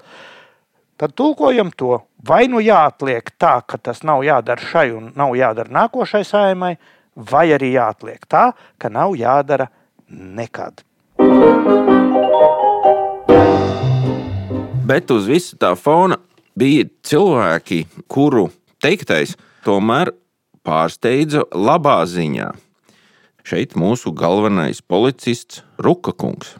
tad tulkojam to. Vai nu jāatliek tā, ka tas nav jādara šai un nav jādara nākošai saimai, vai arī jāatliek tā, ka nav jādara nekad. Bet uz visu tā fona bija cilvēki, kuru teiktais tomēr pārsteidza labā ziņā. Šeit mūsu galvenais policists Ruka kungs.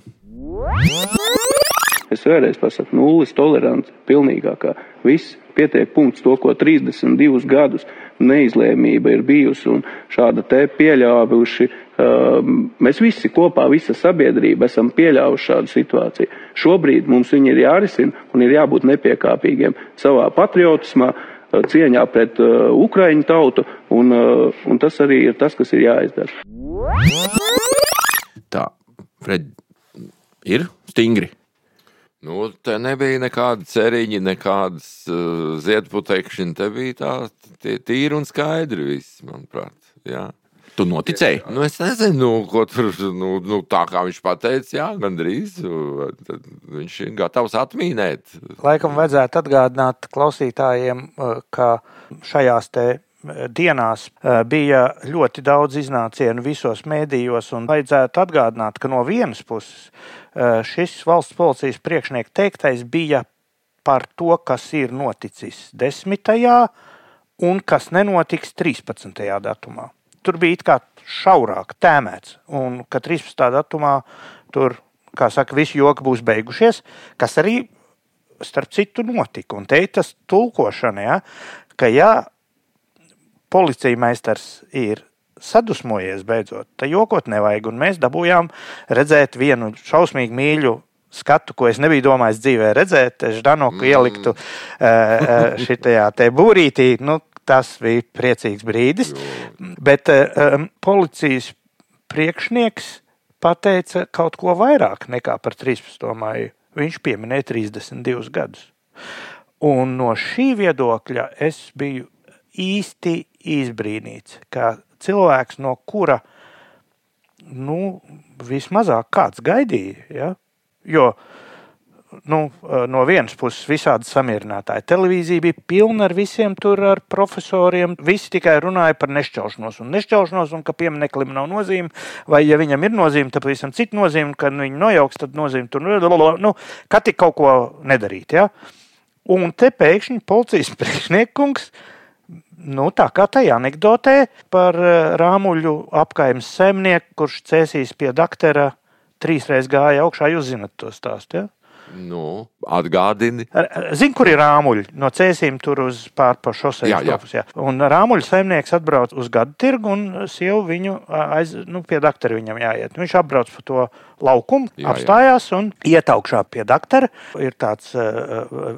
Es vēlreiz pasaku, nulles tolerants, pilnīgākā. Viss pietiek punkts to, ko 32 gadus neizlēmība ir bijusi un šāda te pieļāvuši. Um, mēs visi kopā, visa sabiedrība esam pieļāvuši šādu situāciju. Šobrīd mums viņi ir jārisina un ir jābūt nepiekāpīgiem savā patriotismā, uh, cieņā pret uh, Ukraiņu tautu, un, uh, un tas arī ir tas, kas ir jāizdara. Tā, Fred, ir stingri. Nu, te nebija nekāda ceriņa, nekādas uh, ziedputekšņa. Te bija tā tie, tīri un skaidri viss, manuprāt. Jā. Tu noticēji? Nu, es nezinu, nu, ko tur nu, nu, tā kā viņš pateica, jā, gandrīz. tad Viņš ir gatavs atmīnēt. Laikam vajadzētu atgādināt klausītājiem, eh, ka šajās te eh, dienās eh, bija ļoti daudz iznācienu visos mēdījos, un vajadzētu atgādināt, ka no vienas puses eh, šis valsts policijas priekšnieka teiktais bija par to, kas ir noticis 10. un kas nenotiks 13. datumā. Tur bija it kā šaurāk tēmēts, un ka 13. datumā tur, kā saka, visi joki būs beigušies, kas arī starp citu notika. Un te ir tas tulkošana, ja, ka ja policija meistars ir sadusmojies beidzot, tad jokot nevajag. Un mēs dabūjām redzēt vienu šausmīgu mīļu skatu, ko es nebiju domājis dzīvē redzēt. Ždanoku mm. ieliktu uh, šitajā te būrītī. Nu, tas bija priecīgs brīdis. Bet uh, policijas priekšnieks pateica kaut ko vairāk nekā par 13. māju. Viņš pieminēja 32 gadus. Un no šī viedokļa es biju īsti izbrīnīts, ka cilvēks, no kura nu, vismazāk kāds gaidīja. Ja? Jo nu, no vienas puses visādi samierinātāji. Televīzija bija pilna ar visiem tur ar profesoriem. Visi tikai runāja par nešķelšanos un nešķelšanos, un ka piemineklim nav nozīme. Vai, ja viņam ir nozīme, tad pavisam cita nozīme, kad viņi nojauks, tad nozīme tur nu, ka tik kaut ko nedarīt. Ja? Un te pēkšņi policijas priekšniekums. Nu, tā kā tajā anekdotē par eh, rāmuļu apgājumu zemnieku, kurš cēsīs pie doktora, trīsreiz gāja augšā. Jūs zinat to stāstu. Ja? Nu, atgādini. Zinu, kur ir rāmuļi no cēsīm tur uz. Jā, jā. Un rāmuļu saimnieks atbrauc uz gadu tirgu un sieva viņu aiz, nu, pie doktora viņam jāiet. Viņš apbrauc pa to laukumu, Jā, jā. apstājās un iet augšā pie doktora. Ir tāds uh,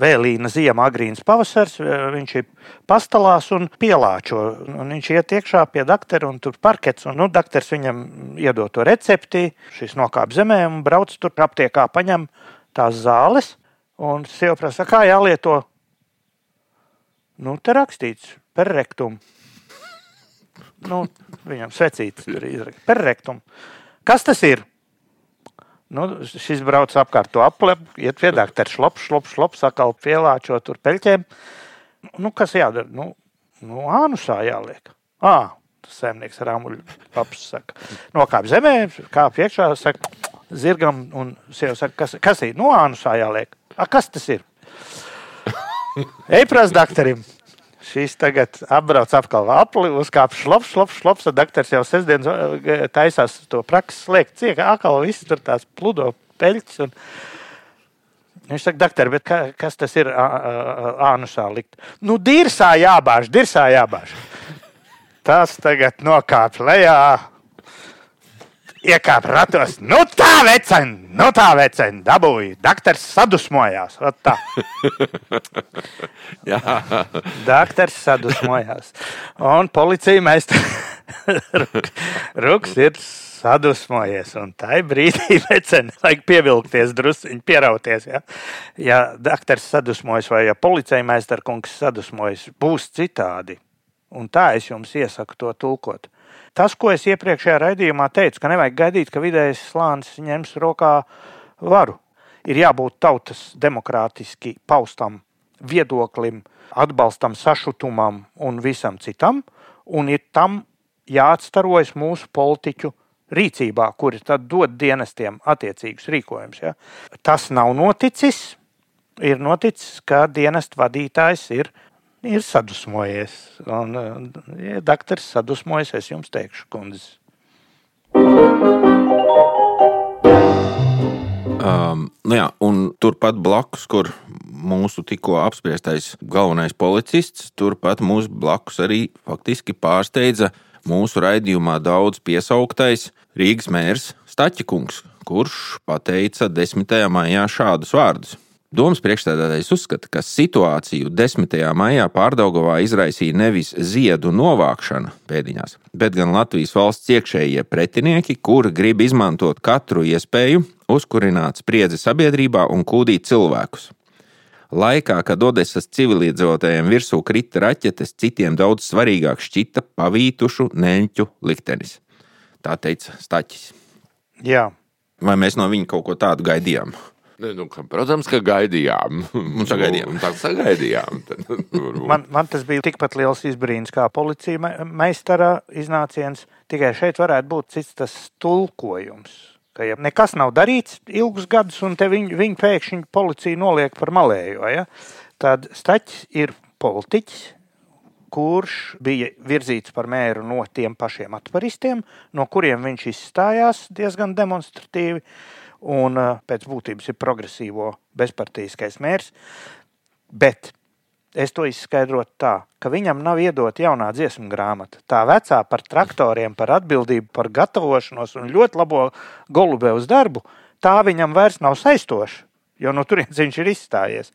vēlīna ziema, agrīns pavasars. Viņš ir pastāvās un pielāčo. Un viņš iet iekšā pie doktora un tur parkets. Un, nu, doktors viņam iedod to recepti, šis nokāp zemē un brauc tur aptiekā, paņem tās zāles. Un sieva prasa, kā jālieto. Nu, te rakstīts per rektum. Nu, viņam svecīts tur izrakst. Per rektum. Kas tas ir? Nu, šis brauc apkārt to aplepu, iet pie doktora, šlops, šlops, šlops, atkal pielāčo tur peļķēm. Nu, kas jādara? Nu, nu ānusā jāliek. Ā, tas saimnieks ar āmuļu paps saka. Nokāp zemē, kāp iekšā, saka, zirgam, un sieva saka, kas, kas ir? Nu, ānusā jāliek. A, kas tas ir? Ej, prasa doktoram. Šis tagad apbrauc apkārt apli, uzkāpa šlops, šlops, šlops. Tad doktors jau sestdienas eh, taisās to praksi slēgt. Ciek, akal viss tur tās pludo peļķis. Un... Viņš saka, doktor, bet ka, kas tas ir ānusā likt? Nu, dirsā jābāž, dirsā jābāž. Tas tagad nokāp lejā. Iekāpa ratos. Nu tā, vecen, nu tā, vecen, dabūja. Doktors sadusmojās. Doktors sadusmojās. Un policija mēs Ruks ir sadusmojies. Un tajā brīdī veceni vajag pievilkties, druskuļi pierauties. Ja, ja doktors sadusmojas vai ja policija meistarkungs sadusmojas, būs citādi. Un tā es jums iesaku to tulkot. Tas, ko es iepriekšējā raidījumā teicu, ka nevajag gaidīt, ka vidējais slānis ņems rokā varu. Ir jābūt tautas demokrātiski paustam viedoklim, atbalstam, sašutumam un visam citam, un ir tam jāatstarojas mūsu politiķu rīcībā, kuri tad dod dienestiem attiecīgus rīkojumus. Ja. Tas nav noticis. Ir noticis, ka dienestu vadītājs ir, ir sadusmojies. Un, ja doktors sadusmojas, es jums teikšu, kundzes. Um, nu jā, turpat blakus, kur mūsu tikko apspriestais galvenais policists, turpat mūsu blakus arī faktiski pārsteidza mūsu raidījumā daudz piesauktais Rīgas mērs Staķikungs, kurš pateica 10. maijā šādus vārdus. Domas priekšstādātais uzskata, ka situāciju 10. maijā Pārdagovā izraisīja nevis ziedu novākšana pēdiņās, bet gan Latvijas valsts iekšējie pretinieki, kuri grib izmantot katru iespēju uzkurināt spriedzi sabiedrībā un kūdīt cilvēkus. Laikā, kad Odesas civiliedzīvotājiem virsū krita raķetes, citiem daudz svarīgāk šķita pavītušu neņķu liktenis. Tā teica Staķis. Jā. Vai mēs no viņa kaut ko tādu gaidījām? Ne, nu, ka, protams, ka gaidījām. Un sagaidījām. Un tā sagaidījām. Tad. Man, man tas bija tikpat liels izbrīns kā policija me- meistara iznāciens. Tikai šeit varētu būt cits tas tulkojums. Ka, ja nekas nav darīts ilgus gadus, un te viņi, viņi pēkšņi policija noliek par malējo, ja? tad Staķis ir politiķis, kurš bija virzīts par mēru no tiem pašiem atparistiem, no kuriem viņš izstājās diezgan demonstratīvi, un eh, pēc būtības ir progresīvo bezpartīskais mērs. Bet es to izskaidrotu tā, ka viņam nav iedota jaunā dziesmu grāmata. Tā vecā par traktoriem, par atbildību, par gatavošanos un ļoti labo golubēvas darbu, tā viņam vairs nav saistoša, jo no turienes viņš ir izstājies.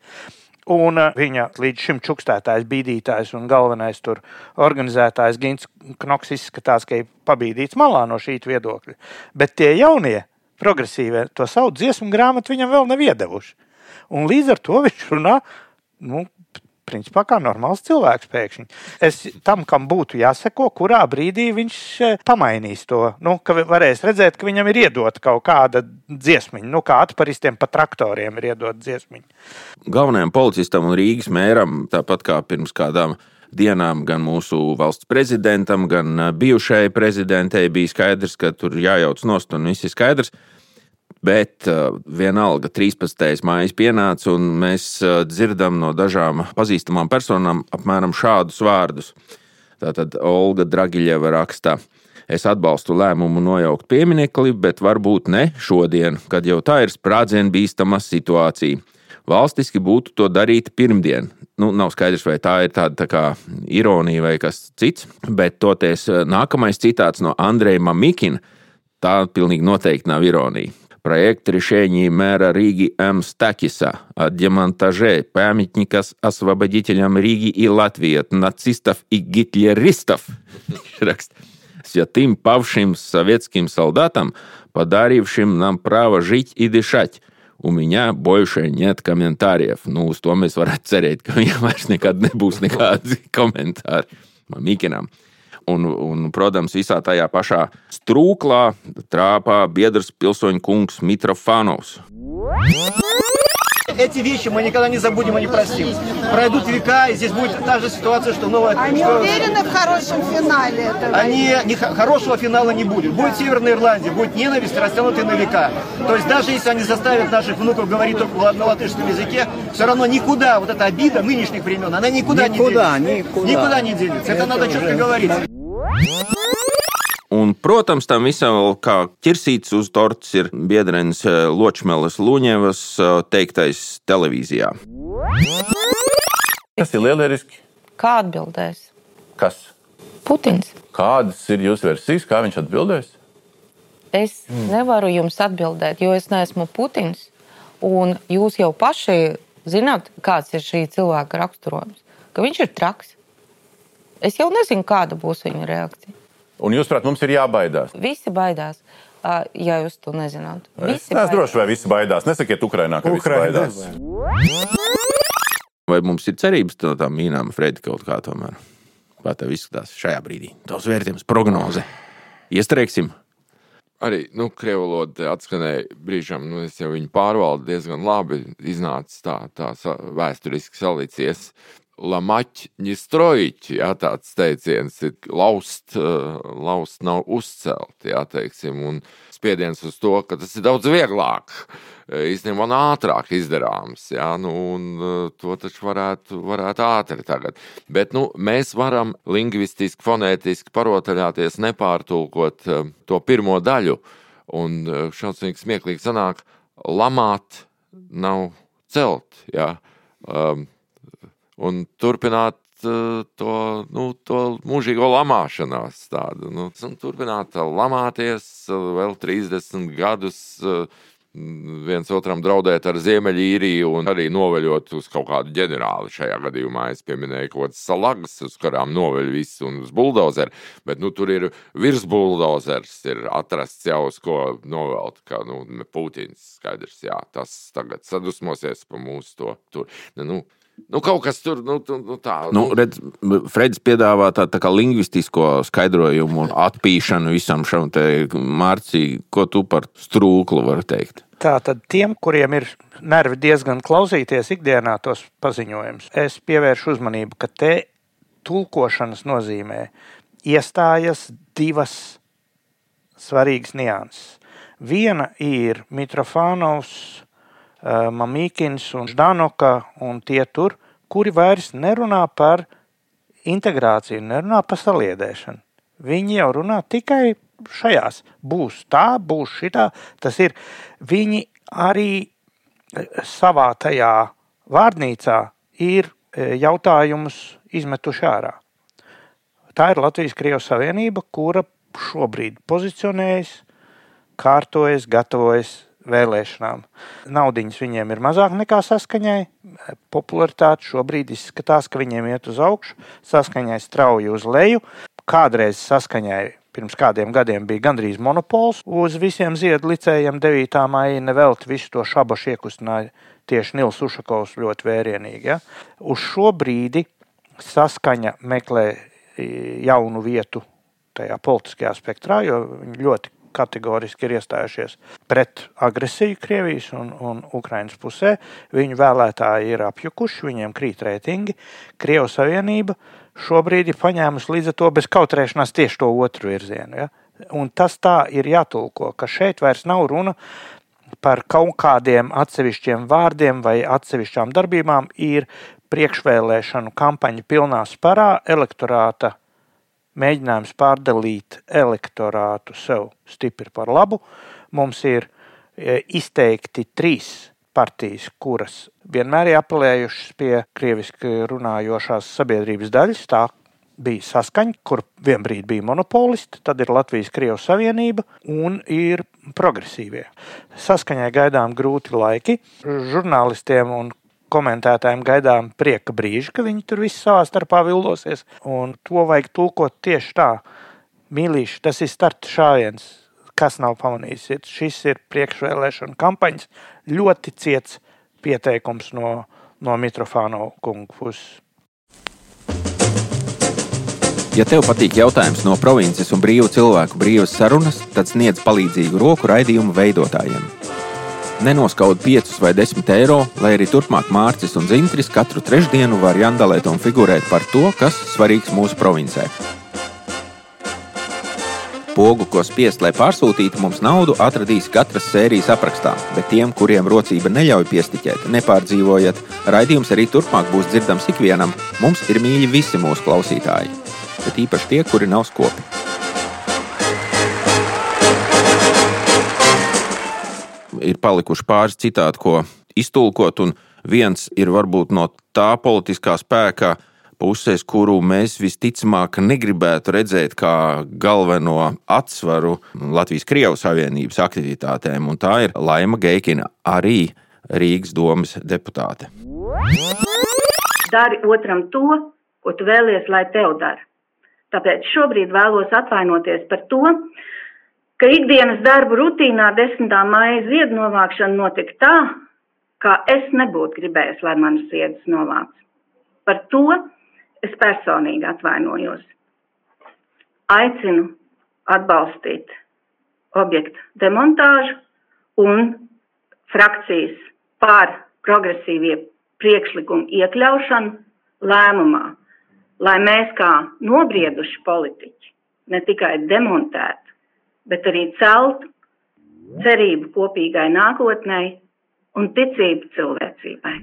Un uh, viņa līdz šim čukstētājs, bīdītājs un galvenais tur organizētājs Gins Knoks izskatās, ka ir pabīdīts malā no šī viedokļa. Bet tie jaunie, progresīvie, to savu dziesmu grāmatu viņam vēl nav iedevuši. Un līdz ar to viņš runā, nu, principā kā normāls cilvēks pēkšņi. Es tam, kam būtu jāseko, kurā brīdī viņš eh, pamainīs to. Nu, ka varēs redzēt, ka viņam ir iedota kaut kāda dziesmiņa, nu, kā atparistiem pa traktoriem ir iedota dziesmiņa. Galvenajam policistam un Rīgas mēram, tāpat kā pirms kādām dienām, gan mūsu valsts prezidentam, gan eh, bijušajai prezidentei bija skaidrs, ka tur jājauc nost un viss ir skaidrs. Bet uh, vienalga 13. maija pienāca, un mēs uh, dzirdam no dažām pazīstamām personām apmēram šādus vārdus. Tātad Olga Dragiļeva raksta, es atbalstu lēmumu nojaukt pieminekli, bet varbūt ne šodien, kad jau tā ir sprādzienu bīstama situācija. Valstiski būtu to darīt pirmdien. Nu, nav skaidrs, vai tā ir tāda tā kā ironija vai kas cits, bet toties uh, nākamais citāts no Andreja Mamikina. Tā pilnīgi noteikti nav ironija. Проект решений мэра Риги М. Стакиса о демонтаже памятника с освободителям Риги и Латвии от нацистов и гитлеристов Raksta. святым павшим советским солдатам, подарившим нам право жить и дышать. У меня больше нет комментариев. Nu, uz to mēs varētu cerēt, ka viņam vairs nekad nebūs nekādi komentāri. Mikinam. Un, un, protams, visā tajā pašā strūklā trāpā biedrs pilsoņu kungs Mitrofanovs. Эти вещи мы никогда не забудем и не простим. Пройдут века, и здесь будет та же ситуация, что новая... Они что- уверены в хорошем финале этого? Они, не, хорошего финала не будет. Будет Северная Ирландия, будет ненависть, растянутая на века. То есть даже если они заставят наших внуков говорить только на латышском языке, все равно никуда вот эта обида нынешних времен, она никуда, Никуда, не денется. никуда. Никуда не денется. Это, Это надо четко уже- говорить. Un, protams, tam visam vēl kā ķirsīts uz tortes ir biedrenis eh, Ločmeles Luņevas eh, teiktais televīzijā. Tas ir lieliski. Kā atbildēs? Kas? Putins. Kādas ir jūsu versijas, kā viņš atbildēs? Es nevaru jums atbildēt, jo es neesmu Putins. Un jūs jau paši zināt, kāds ir šī cilvēka raksturojums. Ka viņš ir traks. Es jau nezinu, kāda būs viņa reakcija. Un jūs, prāt, mums ir jābaidās. Visi baidās, ja jūs to nezināt. Es Visi neesmu drošs, vai visi baidās. Nesakiet, Ukrainā, ka Ukrainā visi baidās. Vai mums ir cerības no tām mīnām, Fredi, kaut kā tomēr? Kā tev izskatās šajā brīdī? Tavs vērtējums, prognoze. Iestrēgsim! Arī nu, krievu valoda atskanēja brīžam, nu, es jau viņu pārvaldu diezgan labi. Iznāca tā, tā vēsturiski salīdzies. Lamaķi, ņistrojiķi, jā, tāds teiciens ir laust, uh, laust nav uzcelt, jā, teiksim, un spiediens uz to, ka tas ir daudz vieglāk, eh, īstenībā un ātrāk izdarāms, jā, nu, un uh, to taču varētu, varētu ātri tagad. Bet, nu, mēs varam lingvistiski, fonētiski parotaļāties, nepārtulkot to pirmo daļu, un šausmīgi smieklīgi sanāk, lamāt nav celt, jā. Um, un turpināt uh, to, nu, to mūžīgo lamāšanās. Tādu, nu, turpināt uh, lamāties uh, vēl 30 gadus. Viens otram draudēt ar Ziemeļīriju un arī noveļot uz kaut kādu ģenerāli. Šajā gadījumā es pieminēju kaut kādas salagas, uz kurām noveļ visu un uz buldozeru. Bet nu, tur ir virsbuldozers, ir atrasts jau uz ko novelt. Kā nu, Putins skaidrs, jā, tas tagad sadusmosies par mūsu to. Tur. Nu, nu, kaut kas tur nu, tu- nu, tā. Nu, redz, Fredis piedāvā tādu tā kā lingvistisko skaidrojumu un atpīšanu visam šam te mārciņam. Ko tu par strūklu vari teikt? Tātad tiem, kuriem ir nervi diezgan klausīties ikdienā tos paziņojumus, es pievēršu uzmanību, ka te tulkošanas nozīmē iestājas divas svarīgas nianses. Viena ir Mitrofānovs, Mamīkins un Ždanoka un tie tur, kuri vairs nerunā par integrāciju, nerunā par saliedēšanu. Viņi jau runā tikai šajās. Būs tā, būs šitā. Tas ir. Viņi arī eh, savā tajā vārnīcā ir eh, jautājumus izmetuši ārā. Tā ir Latvijas-Krievijas Savienība, kura šobrīd pozicionējas, kārtojas, gatavojas vēlēšanām. Naudiņas viņiem ir mazāk nekā saskaņai. Popularitāte šobrīd izskatās, ka viņiem iet uz augšu, saskaņai strauji uz leju. Kādreiz saskaņai pirms kādiem gadiem bija gandrīz monopols uz visiem ziedu licējiem 9. maijā. Nevelti visu to šabašu iekustināja tieši Nils Ušakovs ļoti vērienīgi. Ja? Uz šo brīdi saskaņa meklē jaunu vietu tajā politiskajā spektrā, jo viņi ļoti kategoriski ir iestājušies pret agresiju Krievijas un, un Ukraiņas pusē. Viņu vēlētāji ir apjukuši, viņiem krīt reitingi. Krievijas Savienība šobrīd ir paņēmusi līdz ar to bez kautrēšanās tieši to otru virzienu. Ja? Un tas tā ir jātulko, ka šeit vairs nav runa par kaut kādiem atsevišķiem vārdiem vai atsevišķām darbībām, ir priekšvēlēšanu kampaņa pilnā sparā, elektorāta mēģinājums pārdalīt elektorātu sev stipri par labu. Mums ir e, izteikti trīs partijas, kuras vienmēr ir apelējušas pie krieviski runājošās sabiedrības daļas. Tā bija saskaņa, kur vienbrīd bija monopolisti, tad ir Latvijas Krievijas Savienība un ir progresīvie. Saskaņai gaidām grūti laiki. Žurnālistiem un komentētājiem gaidām prieka brīži, ka viņi tur visi savā starpā vildosies. Un to vajag tulkot tieši tā. Mīlīši, tas ir starta šāviens. Kas nav pamanījis? Šis ir priekšvēlēšana kampaņas ļoti ciets pieteikums no, no Mitrofāno kungu puses. Ja tev patīk jautājums no provinces un brīvu cilvēku brīvas sarunas, tad sniedz palīdzīgu roku raidījumu veidotājiem. Nenoskaud 5 vai 10 eiro, lai arī turpmāk Mārcis un Zintris katru trešdienu var jandalēt un figurēt par to, kas svarīgs mūsu provincē. Pogu, ko spiest, lai pārsūtītu mums naudu, atradīs katras sērijas aprakstā, bet tiem, kuriem rocība neļauj piestiķēt, nepārdzīvojat, raidījums arī turpmāk būs dzirdams ikvienam. Mums ir mīļi visi mūsu klausītāji, bet īpaši tie, kuri nav skopi. Ir palikuši pāris citāti, ko iztulkot, un viens ir varbūt no tā politiskā spēka puses, kuru mēs visticamāk negribētu redzēt kā galveno atsvaru Latvijas-Krievijas Savienības aktivitātēm, un tā ir Laima Geikina, arī Rīgas domas deputāte. Dari otram to, ko tu vēlies, lai tev dara. Tāpēc šobrīd vēlos atvainoties par to, ka ikdienas darbu rutīnā 10. maija ziedu novākšana notika tā, kā es nebūtu gribējis, lai manas ziedas novāc. Par to es personīgi atvainojos. Aicinu atbalstīt objektu demontāžu un frakcijas pār progresīvie priekšlikumu iekļaušanu lēmumā, lai mēs kā nobrieduši politiķi ne tikai demontētu, bet arī celtu cerību kopīgai nākotnē un ticību cilvēcībai.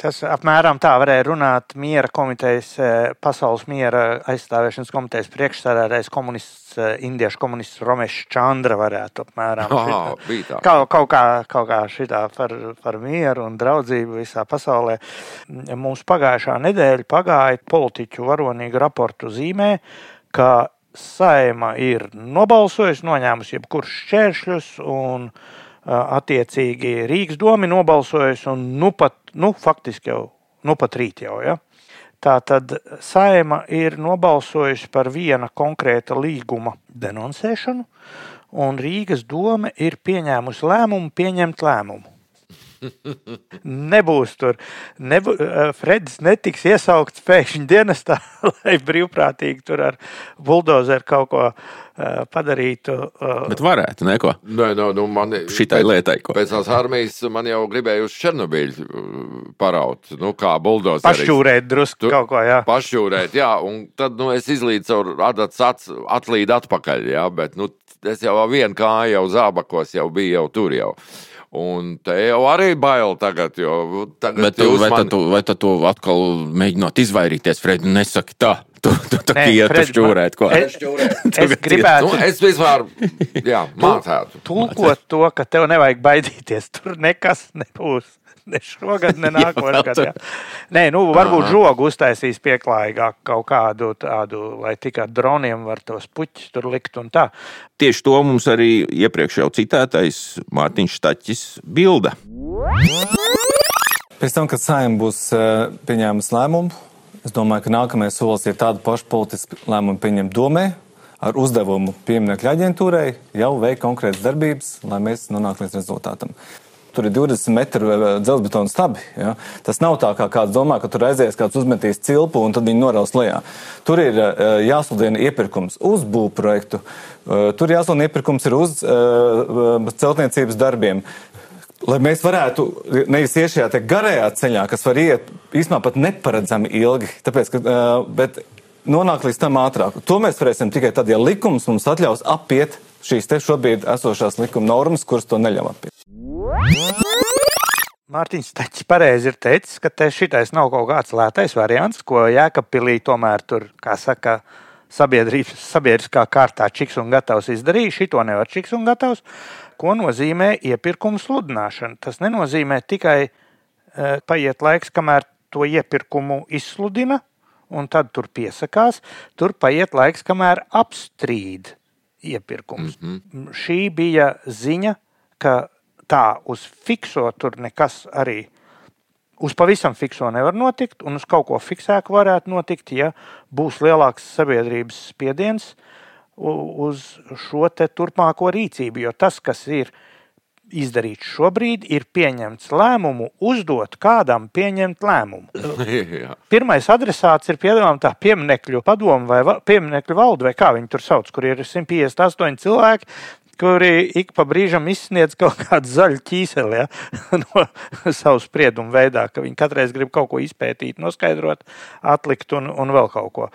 Tas apmēram tā varēja runāt miera komitejas, eh, pasaules miera aizstāvēšanas komitejas priekšsēdētājs komunists, eh, indiešu komunists Romešs Čandra varētu apmēram. Ā, šitā-. Kaut, kaut kā, kaut kā šitā par, par mieru un draudzību visā pasaulē. Mums pagājušā nedēļa pagāja politiķu varonīgu raportu zīmē, ka saima ir nobalsojusi, noņēmusi jebkurus šķēršļus un attiecīgi Rīgas domi nobalsojusi un nu pat, nu faktiski jau, nu pat rīt jau, ja. Tā tad saima ir nobalsojusi par viena konkrēta līguma denonsēšanu, un Rīgas doma ir pieņēmusi lēmumu pieņemt lēmumu. Nebūs tur. Nebū, Fredis netiks iesaukts pēkšņi dienestā, lai brīvprātīgi tur ar buldozeru kaut ko eh, padarītu. eh, Bet varētu, neko. Nē, no, nu, man, Šitai lietai, ko. Pēc tās armijas man jau gribēja uz Černobiļu uh, paraut. Nu, kā buldozers. Pašķūrēt drusku kaut ko, jā. Pašķūrēt, jā. Un tad nu, es izlīdu caur adats ats, atlīdu atpakaļ, jā. Bet nu, es jau ar vienu kāju jau zābakos jau biju jau tur jau. Un te jau arī bail tagad, jo tagad Bet tu, vai, man- tad tu, vai tad tu atkal mēģināt izvairīties, Fred, nesaki tā. Tu, tu, tu Nē, iet Fred, uz šķūrēt, ko? es- es gribētu- Nu, es vispār, jā, mācētu. Tulkot to, ka tev nevajag baidīties. Tur nekas nebūs. Ne šogad, ne nākamā gada. jā. Nē, nu, varbūt Aha. žogu uztaisīs pieklājīgāk kaut kādu tādu, lai tikai droniem var tos puķus tur likt un tā. Tieši to mums arī iepriekš jau citētais Mārtiņš Štaķis bilda. Pēc tam, kad saimnieks būs eh, pieņēmis lēmumu, es domāju, ka nākamais solis ir tādu pašu politisku lēmumu pieņemt domē. Ar uzdevumu pieminiektu aģentūrai jau veikt konkrētas darbības, lai mēs nonāktu līdz rezultātam. Tur ir 20 metru eh, dzelzbetona stabi. Ja? Tas nav tā, kā kāds domā, ka tur aizies kāds uzmetīs cilpu un tad viņi noraus lejā. Tur ir eh, jāsludina iepirkums uz būvprojektu, eh, tur jāsludina iepirkums ir uz uh, celtniecības darbiem. Lai mēs varētu nevis iet šajā garajā ceļā, kas var iet īstenībā pat neparedzami ilgi, tāpēc, ka, bet nonākt līdz tam ātrāk. To mēs varēsim tikai tad, ja likums mums atļaus apiet šīs te šobrīd esošās likuma normas, kuras to neļauj apiet. Mārtiņš Tačs pareizi ir teicis, ka te šitais nav kaut kāds lētais variants, ko Jēkabpilī tomēr tur, kā saka, sabiedriskā kārtā čiks un gatavs izdarīja. Šito nevar čiks un gatavs. Ko nozīmē iepirkuma sludināšana? Tas nenozīmē tikai e, paiet laiks, kamēr to iepirkumu izsludina, un tad tur piesakās. Tur paiet laiks, kamēr apstrīd iepirkums. Mm -hmm. Šī bija ziņa, ka tā uz fikso tur nekas arī. Uz pavisam fikso nevar notikt, un uz kaut ko fiksētu varētu notikt, ja būs lielāks sabiedrības spiediens uz šo turpmāko rīcību. Jo tas, kas ir izdarīts šobrīd, ir pieņemts lēmumu, uzdot kādam pieņemt lēmumu. Pirmais adresāts ir piemēram tā pieminiektu padoma vai va- pieminiektu valde, vai kā viņi tur sauc, kur ir 158 cilvēki, kuri ik pa brīžam izsniedz kaut kādu zaļu ķīseli ja? no savu spriedumu veidā, ka viņi katreiz grib kaut ko izpētīt, noskaidrot, atlikt un, un vēl kaut ko.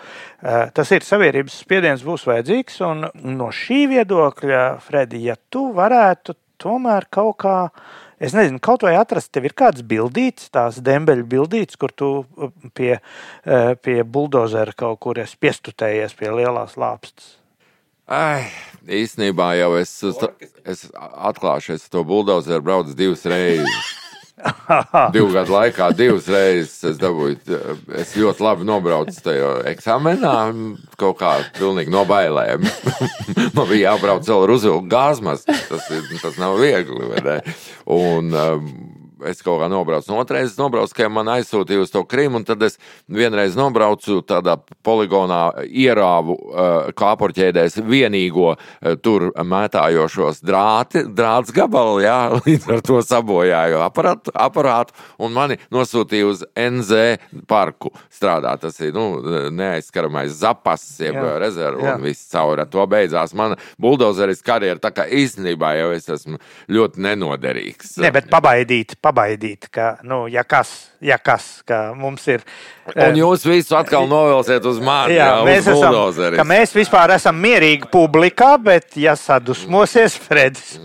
Eh, Tas ir sabiedrības spiediens, būs vajadzīgs. Un no šī viedokļa, Fredi, ja tu varētu tomēr kaut kā. Es nezinu, kaut vai atrast, tev ir kāds bildīts, tās dembeļu bildīts, kur tu uh, pie, uh, pie buldozera kaut kur esi piestutējies pie lielās lāpstas. Ai, īstenībā jau es, es atklāšu, es to buldozeru braucu divas reizes. Divu gadu laikā divas reizes es dabūju. Es ļoti labi nobraucu tajā eksāmenā, kaut kā pilnīgi no bailēm. Man bija jābrauc vēl ar uzvilku gāzmas. Tas, tas nav viegli. Un, um, Es kaut kā nobraucu, no otras reizes nobraucu, ka man aizsūtīja uz to Krimu, un tad es vienreiz nobraucu tādā poligonā, ierāvu uh, kāpurķēdēs vienīgo uh, tur mētājošos drāti, drāts gabalu, jā, līdz ar to sabojāju aparātu, aparātu, un mani nosūtīja uz NZ parku strādāt. Tas ir, nu, neaizskaramais zapas, jeb Jā. rezervu, Jā. un viss cauri ar to beidzās. Mana buldozeris karjera, tā kā īstenībā jau es esmu ļoti nenoderīgs. Ne, bet pabaidīt, pabaidīt, ka, nu, ja kas, ja kas, ka mums ir. Un jūs visu atkal novilsiet uz mani, Jā, jā, mēs, esam, mēs vispār esam mierīgi publikā, bet, ja sadusmosies Fredis,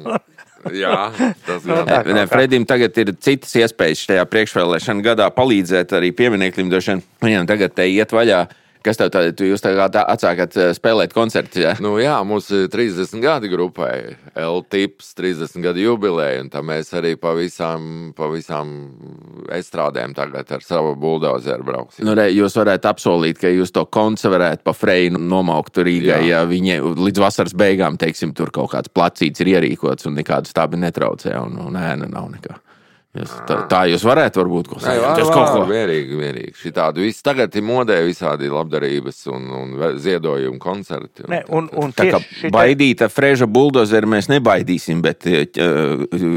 Jā, tas gan. tā Nē, Fredim tagad ir citas iespējas šajā priekšvēlēšana gadā palīdzēt arī vien Viņam tagad te iet vaļā. Kas tev tādā, tu jūs tagad atsākat eh, spēlēt koncertus? Ja? Nu, jā, mums ir 30 gadi grupai, L-tips, 30 gadu jubileja, un tā mēs arī pa visām, pa visām estrādēm tagad ar savu buldozeru brauksim. Nu, re, jūs varētu apsolīt, ka jūs to koncu varētu pa freju nomaukt Rīgai, Jā. ja viņi līdz vasaras beigām, teiksim, tur kaut kāds placīts ir ierīkots un nekādu stābi netraucē, un, un ēna nav nekā. Jūs, tā, tā jūs varētu varbūt ko var, Jūs kaut ko. Mierīgi, mierīgi. Šitādi viss tagad ir modē visādi labdarības un, un ziedojumu koncerti. ne, un, un Tā kā šitai- baidīta freža buldozeru mēs nebaidīsim, bet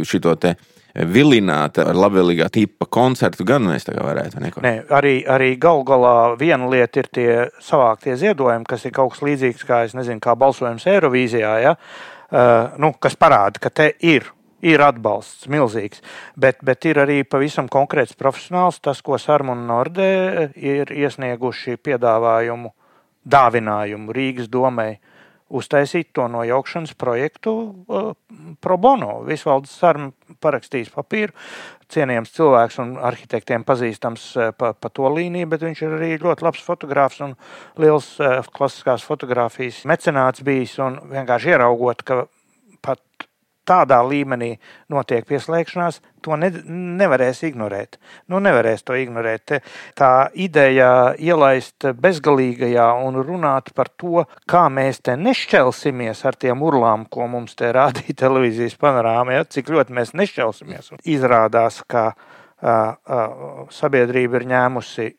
šo te vilināta ar labvēlīgā tipa koncertu gan mēs kā varētu. Neko. Nē, arī, arī gal galā viena lieta ir tie savāktie ziedojumi, kas ir kaut kas līdzīgs kā, es nezinu, kā balsojums Eirovīzijā, ja? uh, nu, kas parāda, ka te ir. Ir atbalsts milzīgs, bet, bet ir arī pavisam konkrēts profesionāls. Tas, ko Sārma un Nordē ir iesnieguši piedāvājumu, dāvinājumu Rīgas domai, uztaisīt to nojaukšanas projektu uh, pro bono. Visvalds Sārma parakstījis papīru, cienījams cilvēks un arhitektiem pazīstams eh, pa, pa to līniju, bet viņš ir arī ļoti labs fotogrāfs un liels eh, klasiskās fotografijas mecenāts bijis. Un vienkārši ieraugot, ka tādā līmenī notiek pieslēgšanās, to ne, nevarēs ignorēt. Nu, nevarēs to ignorēt. Tā ideja ielaist bezgalīgajā un runāt par to, kā mēs te nešķelsimies ar tiem urlām, ko mums te rādīja televīzijas panorāmā, ja, cik ļoti mēs nešķelsimies. Izrādās, ka uh, uh, sabiedrība ir ņēmusi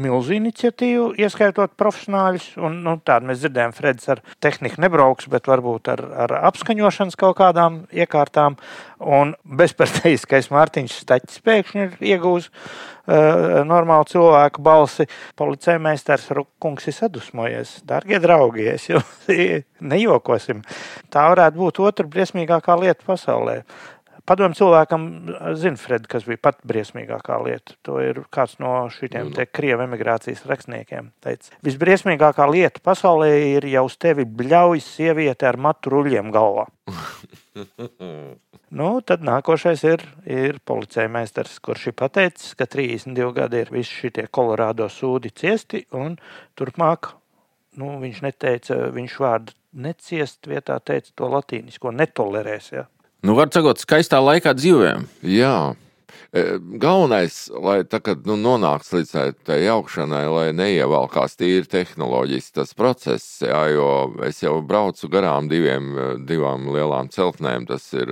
milzu iniciatīvu, ieskaitot profesionāļus. Un, nu, tādu mēs dzirdējām, Freds ar tehniku nebrauks, bet varbūt ar, ar apskaņošanas kaut kādām iekārtām. Un bezparteiskais Mārtiņš Staķis pēkšņi ir iegūs uh, normālu cilvēku balsi. Policija meistars Rukungs ir sadusmojies. Darbie draugi, es jau nejokosim. Tā varētu būt otra briesmīgākā lieta pasaulē. Padomu cilvēkam, zina, Fred, kas bija pat briesmīgākā lieta. To ir kāds no šiem krievu emigrācijas rakstniekiem. Teica, visbriesmīgākā lieta pasaulē ir, ja uz tevi bļauj sieviete ar matu ruļļiem galvā. Nu, tad nākošais ir, ir policija meistars, kurš ir pateicis, ka 32 gadi ir visi šie kolorādo sūdi ciesti, un turpmāk nu, viņš neteica, viņš vārdu neciest vietā teica to latīnisko, netolerēs. Ja? Nu, var sakot, skaistā laikā dzīvojam. Jā. Galvenais, lai tā, kad nu, nonāks līdz tai- jaukšanai, lai neievalkās tīri tehnoloģiski tas process, jā, jo es jau braucu garām diviem, divām lielām celtnēm. Tas ir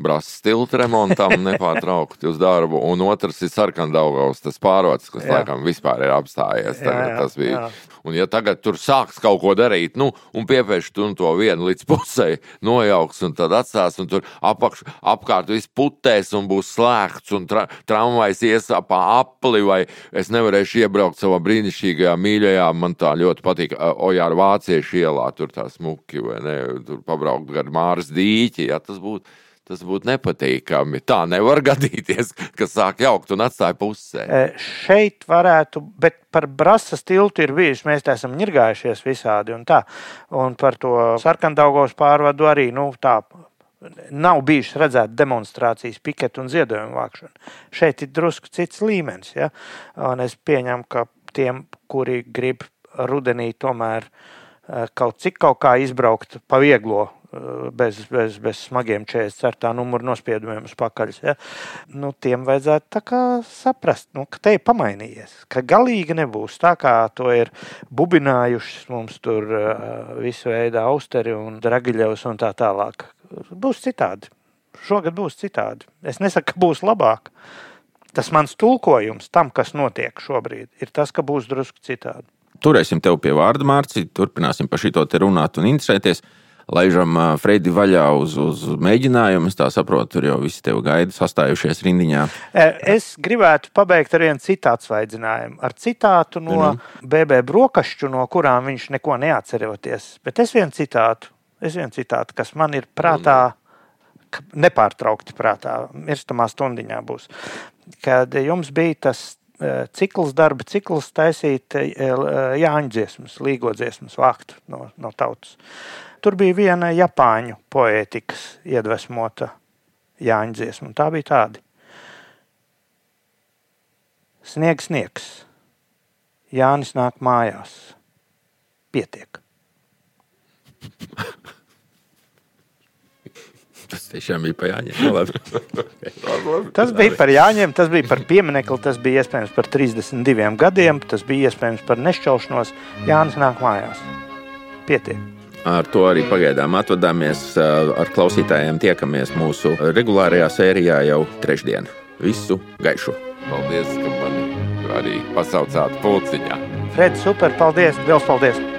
brāzs tilta remontam nepārtraukti uz darbu, un otrs ir sarkandaugaus tas pārots, kas Jā. laikam vispār ir apstājies. Jā, Tagad jā, tas bija. jā. Un, ja tagad tur sāks kaut ko darīt, nu, un piepieši tu to vienu līdz pusē nojauks, un tad atstās, un tur apakš, apkārt viss putēs un būs slēgts, un tra tramvajs ies pa apli, vai es nevarēšu iebraukt savā brīnišķīgajā mīļajā. Man tā ļoti patīk Ojāra Vāciešu ielā, tur tā smuki, vai ne, tur pabraukt gar Māras dīķi, ja tas būtu. Tas būtu nepatīkami. Tā nevar gadīties, ka sāk jaukt un atstāja pusē. E, Šeit varētu, bet par brāzas tiltu ir bijis. Mēs tā esam ņirgājušies visādi un tā. Un par to sarkandaugos pārvadu arī nu, tā. Nav bijušas redzētas demonstrācijas, piketu un ziedojumu vākšana. Šeit ir drusku cits līmenis. Ja? Un es pieņemu, ka tiem, kuri grib rudenī tomēr e, kaut cik kaut kā izbraukt pa vieglo bez, bez, bez smagiem 44. numuru nospiedumiem uz pakaļ. Ja? Nu, tiem vajadzētu saprast, nu, ka te ir pamainījies. Ka galīgi nebūs tā, kā to ir bubinājuši mums tur visu veidu austeri un dragiļevs un tā tālāk. Būs citādi. Šogad būs citādi. Es nesaku, ka būs labāk. Tas mans tulkojums tam, kas notiek šobrīd, ir tas, ka būs drusku citādi. Turēsim tevi pie vārda, Mārcis. Turpināsim par šo te runāt un interesēties laižam Freidi vaļā uz, uz mēģinājumu. Es tā saprotu, tur jau visi tevi gaida, sastājušies rindiņā. Es gribētu pabeigt ar vienu citātu svaidzinājumu. Ar citātu no mm. BB brokašķu, no kurām viņš neko neatceroties. Bet es vienu citātu, es vienu citātu kas man ir prātā. Nepārtraukti prātā, mirstamā stundiņā būs. Kad jums bija tas cikls, darba cikls, taisīt Jāņa dziesmas, līgo dziesmas, vākt no, no tautas. Tur bija viena japāņu poētikas iedvesmota Jāņa dziesma, un tā bija tāda. Sniegs, sniegs, Jānis nāk mājās. Pietiek. Tas tiešām bija par Jāņiem. tas bija par Jāņiem, tas bija par pieminiektu, tas bija iespējams par 32 gadiem, tas bija iespējams par nešķelšanos. Jānis nāk mājās. Pietiek. Ar to arī pagaidām atvadāmies. Ar klausītājiem tiekamies mūsu regulārajā sērijā jau trešdien. Visu gaišu! Paldies, ka mani arī pasaucāt pulciņā. Fred, super! Paldies! Liels paldies!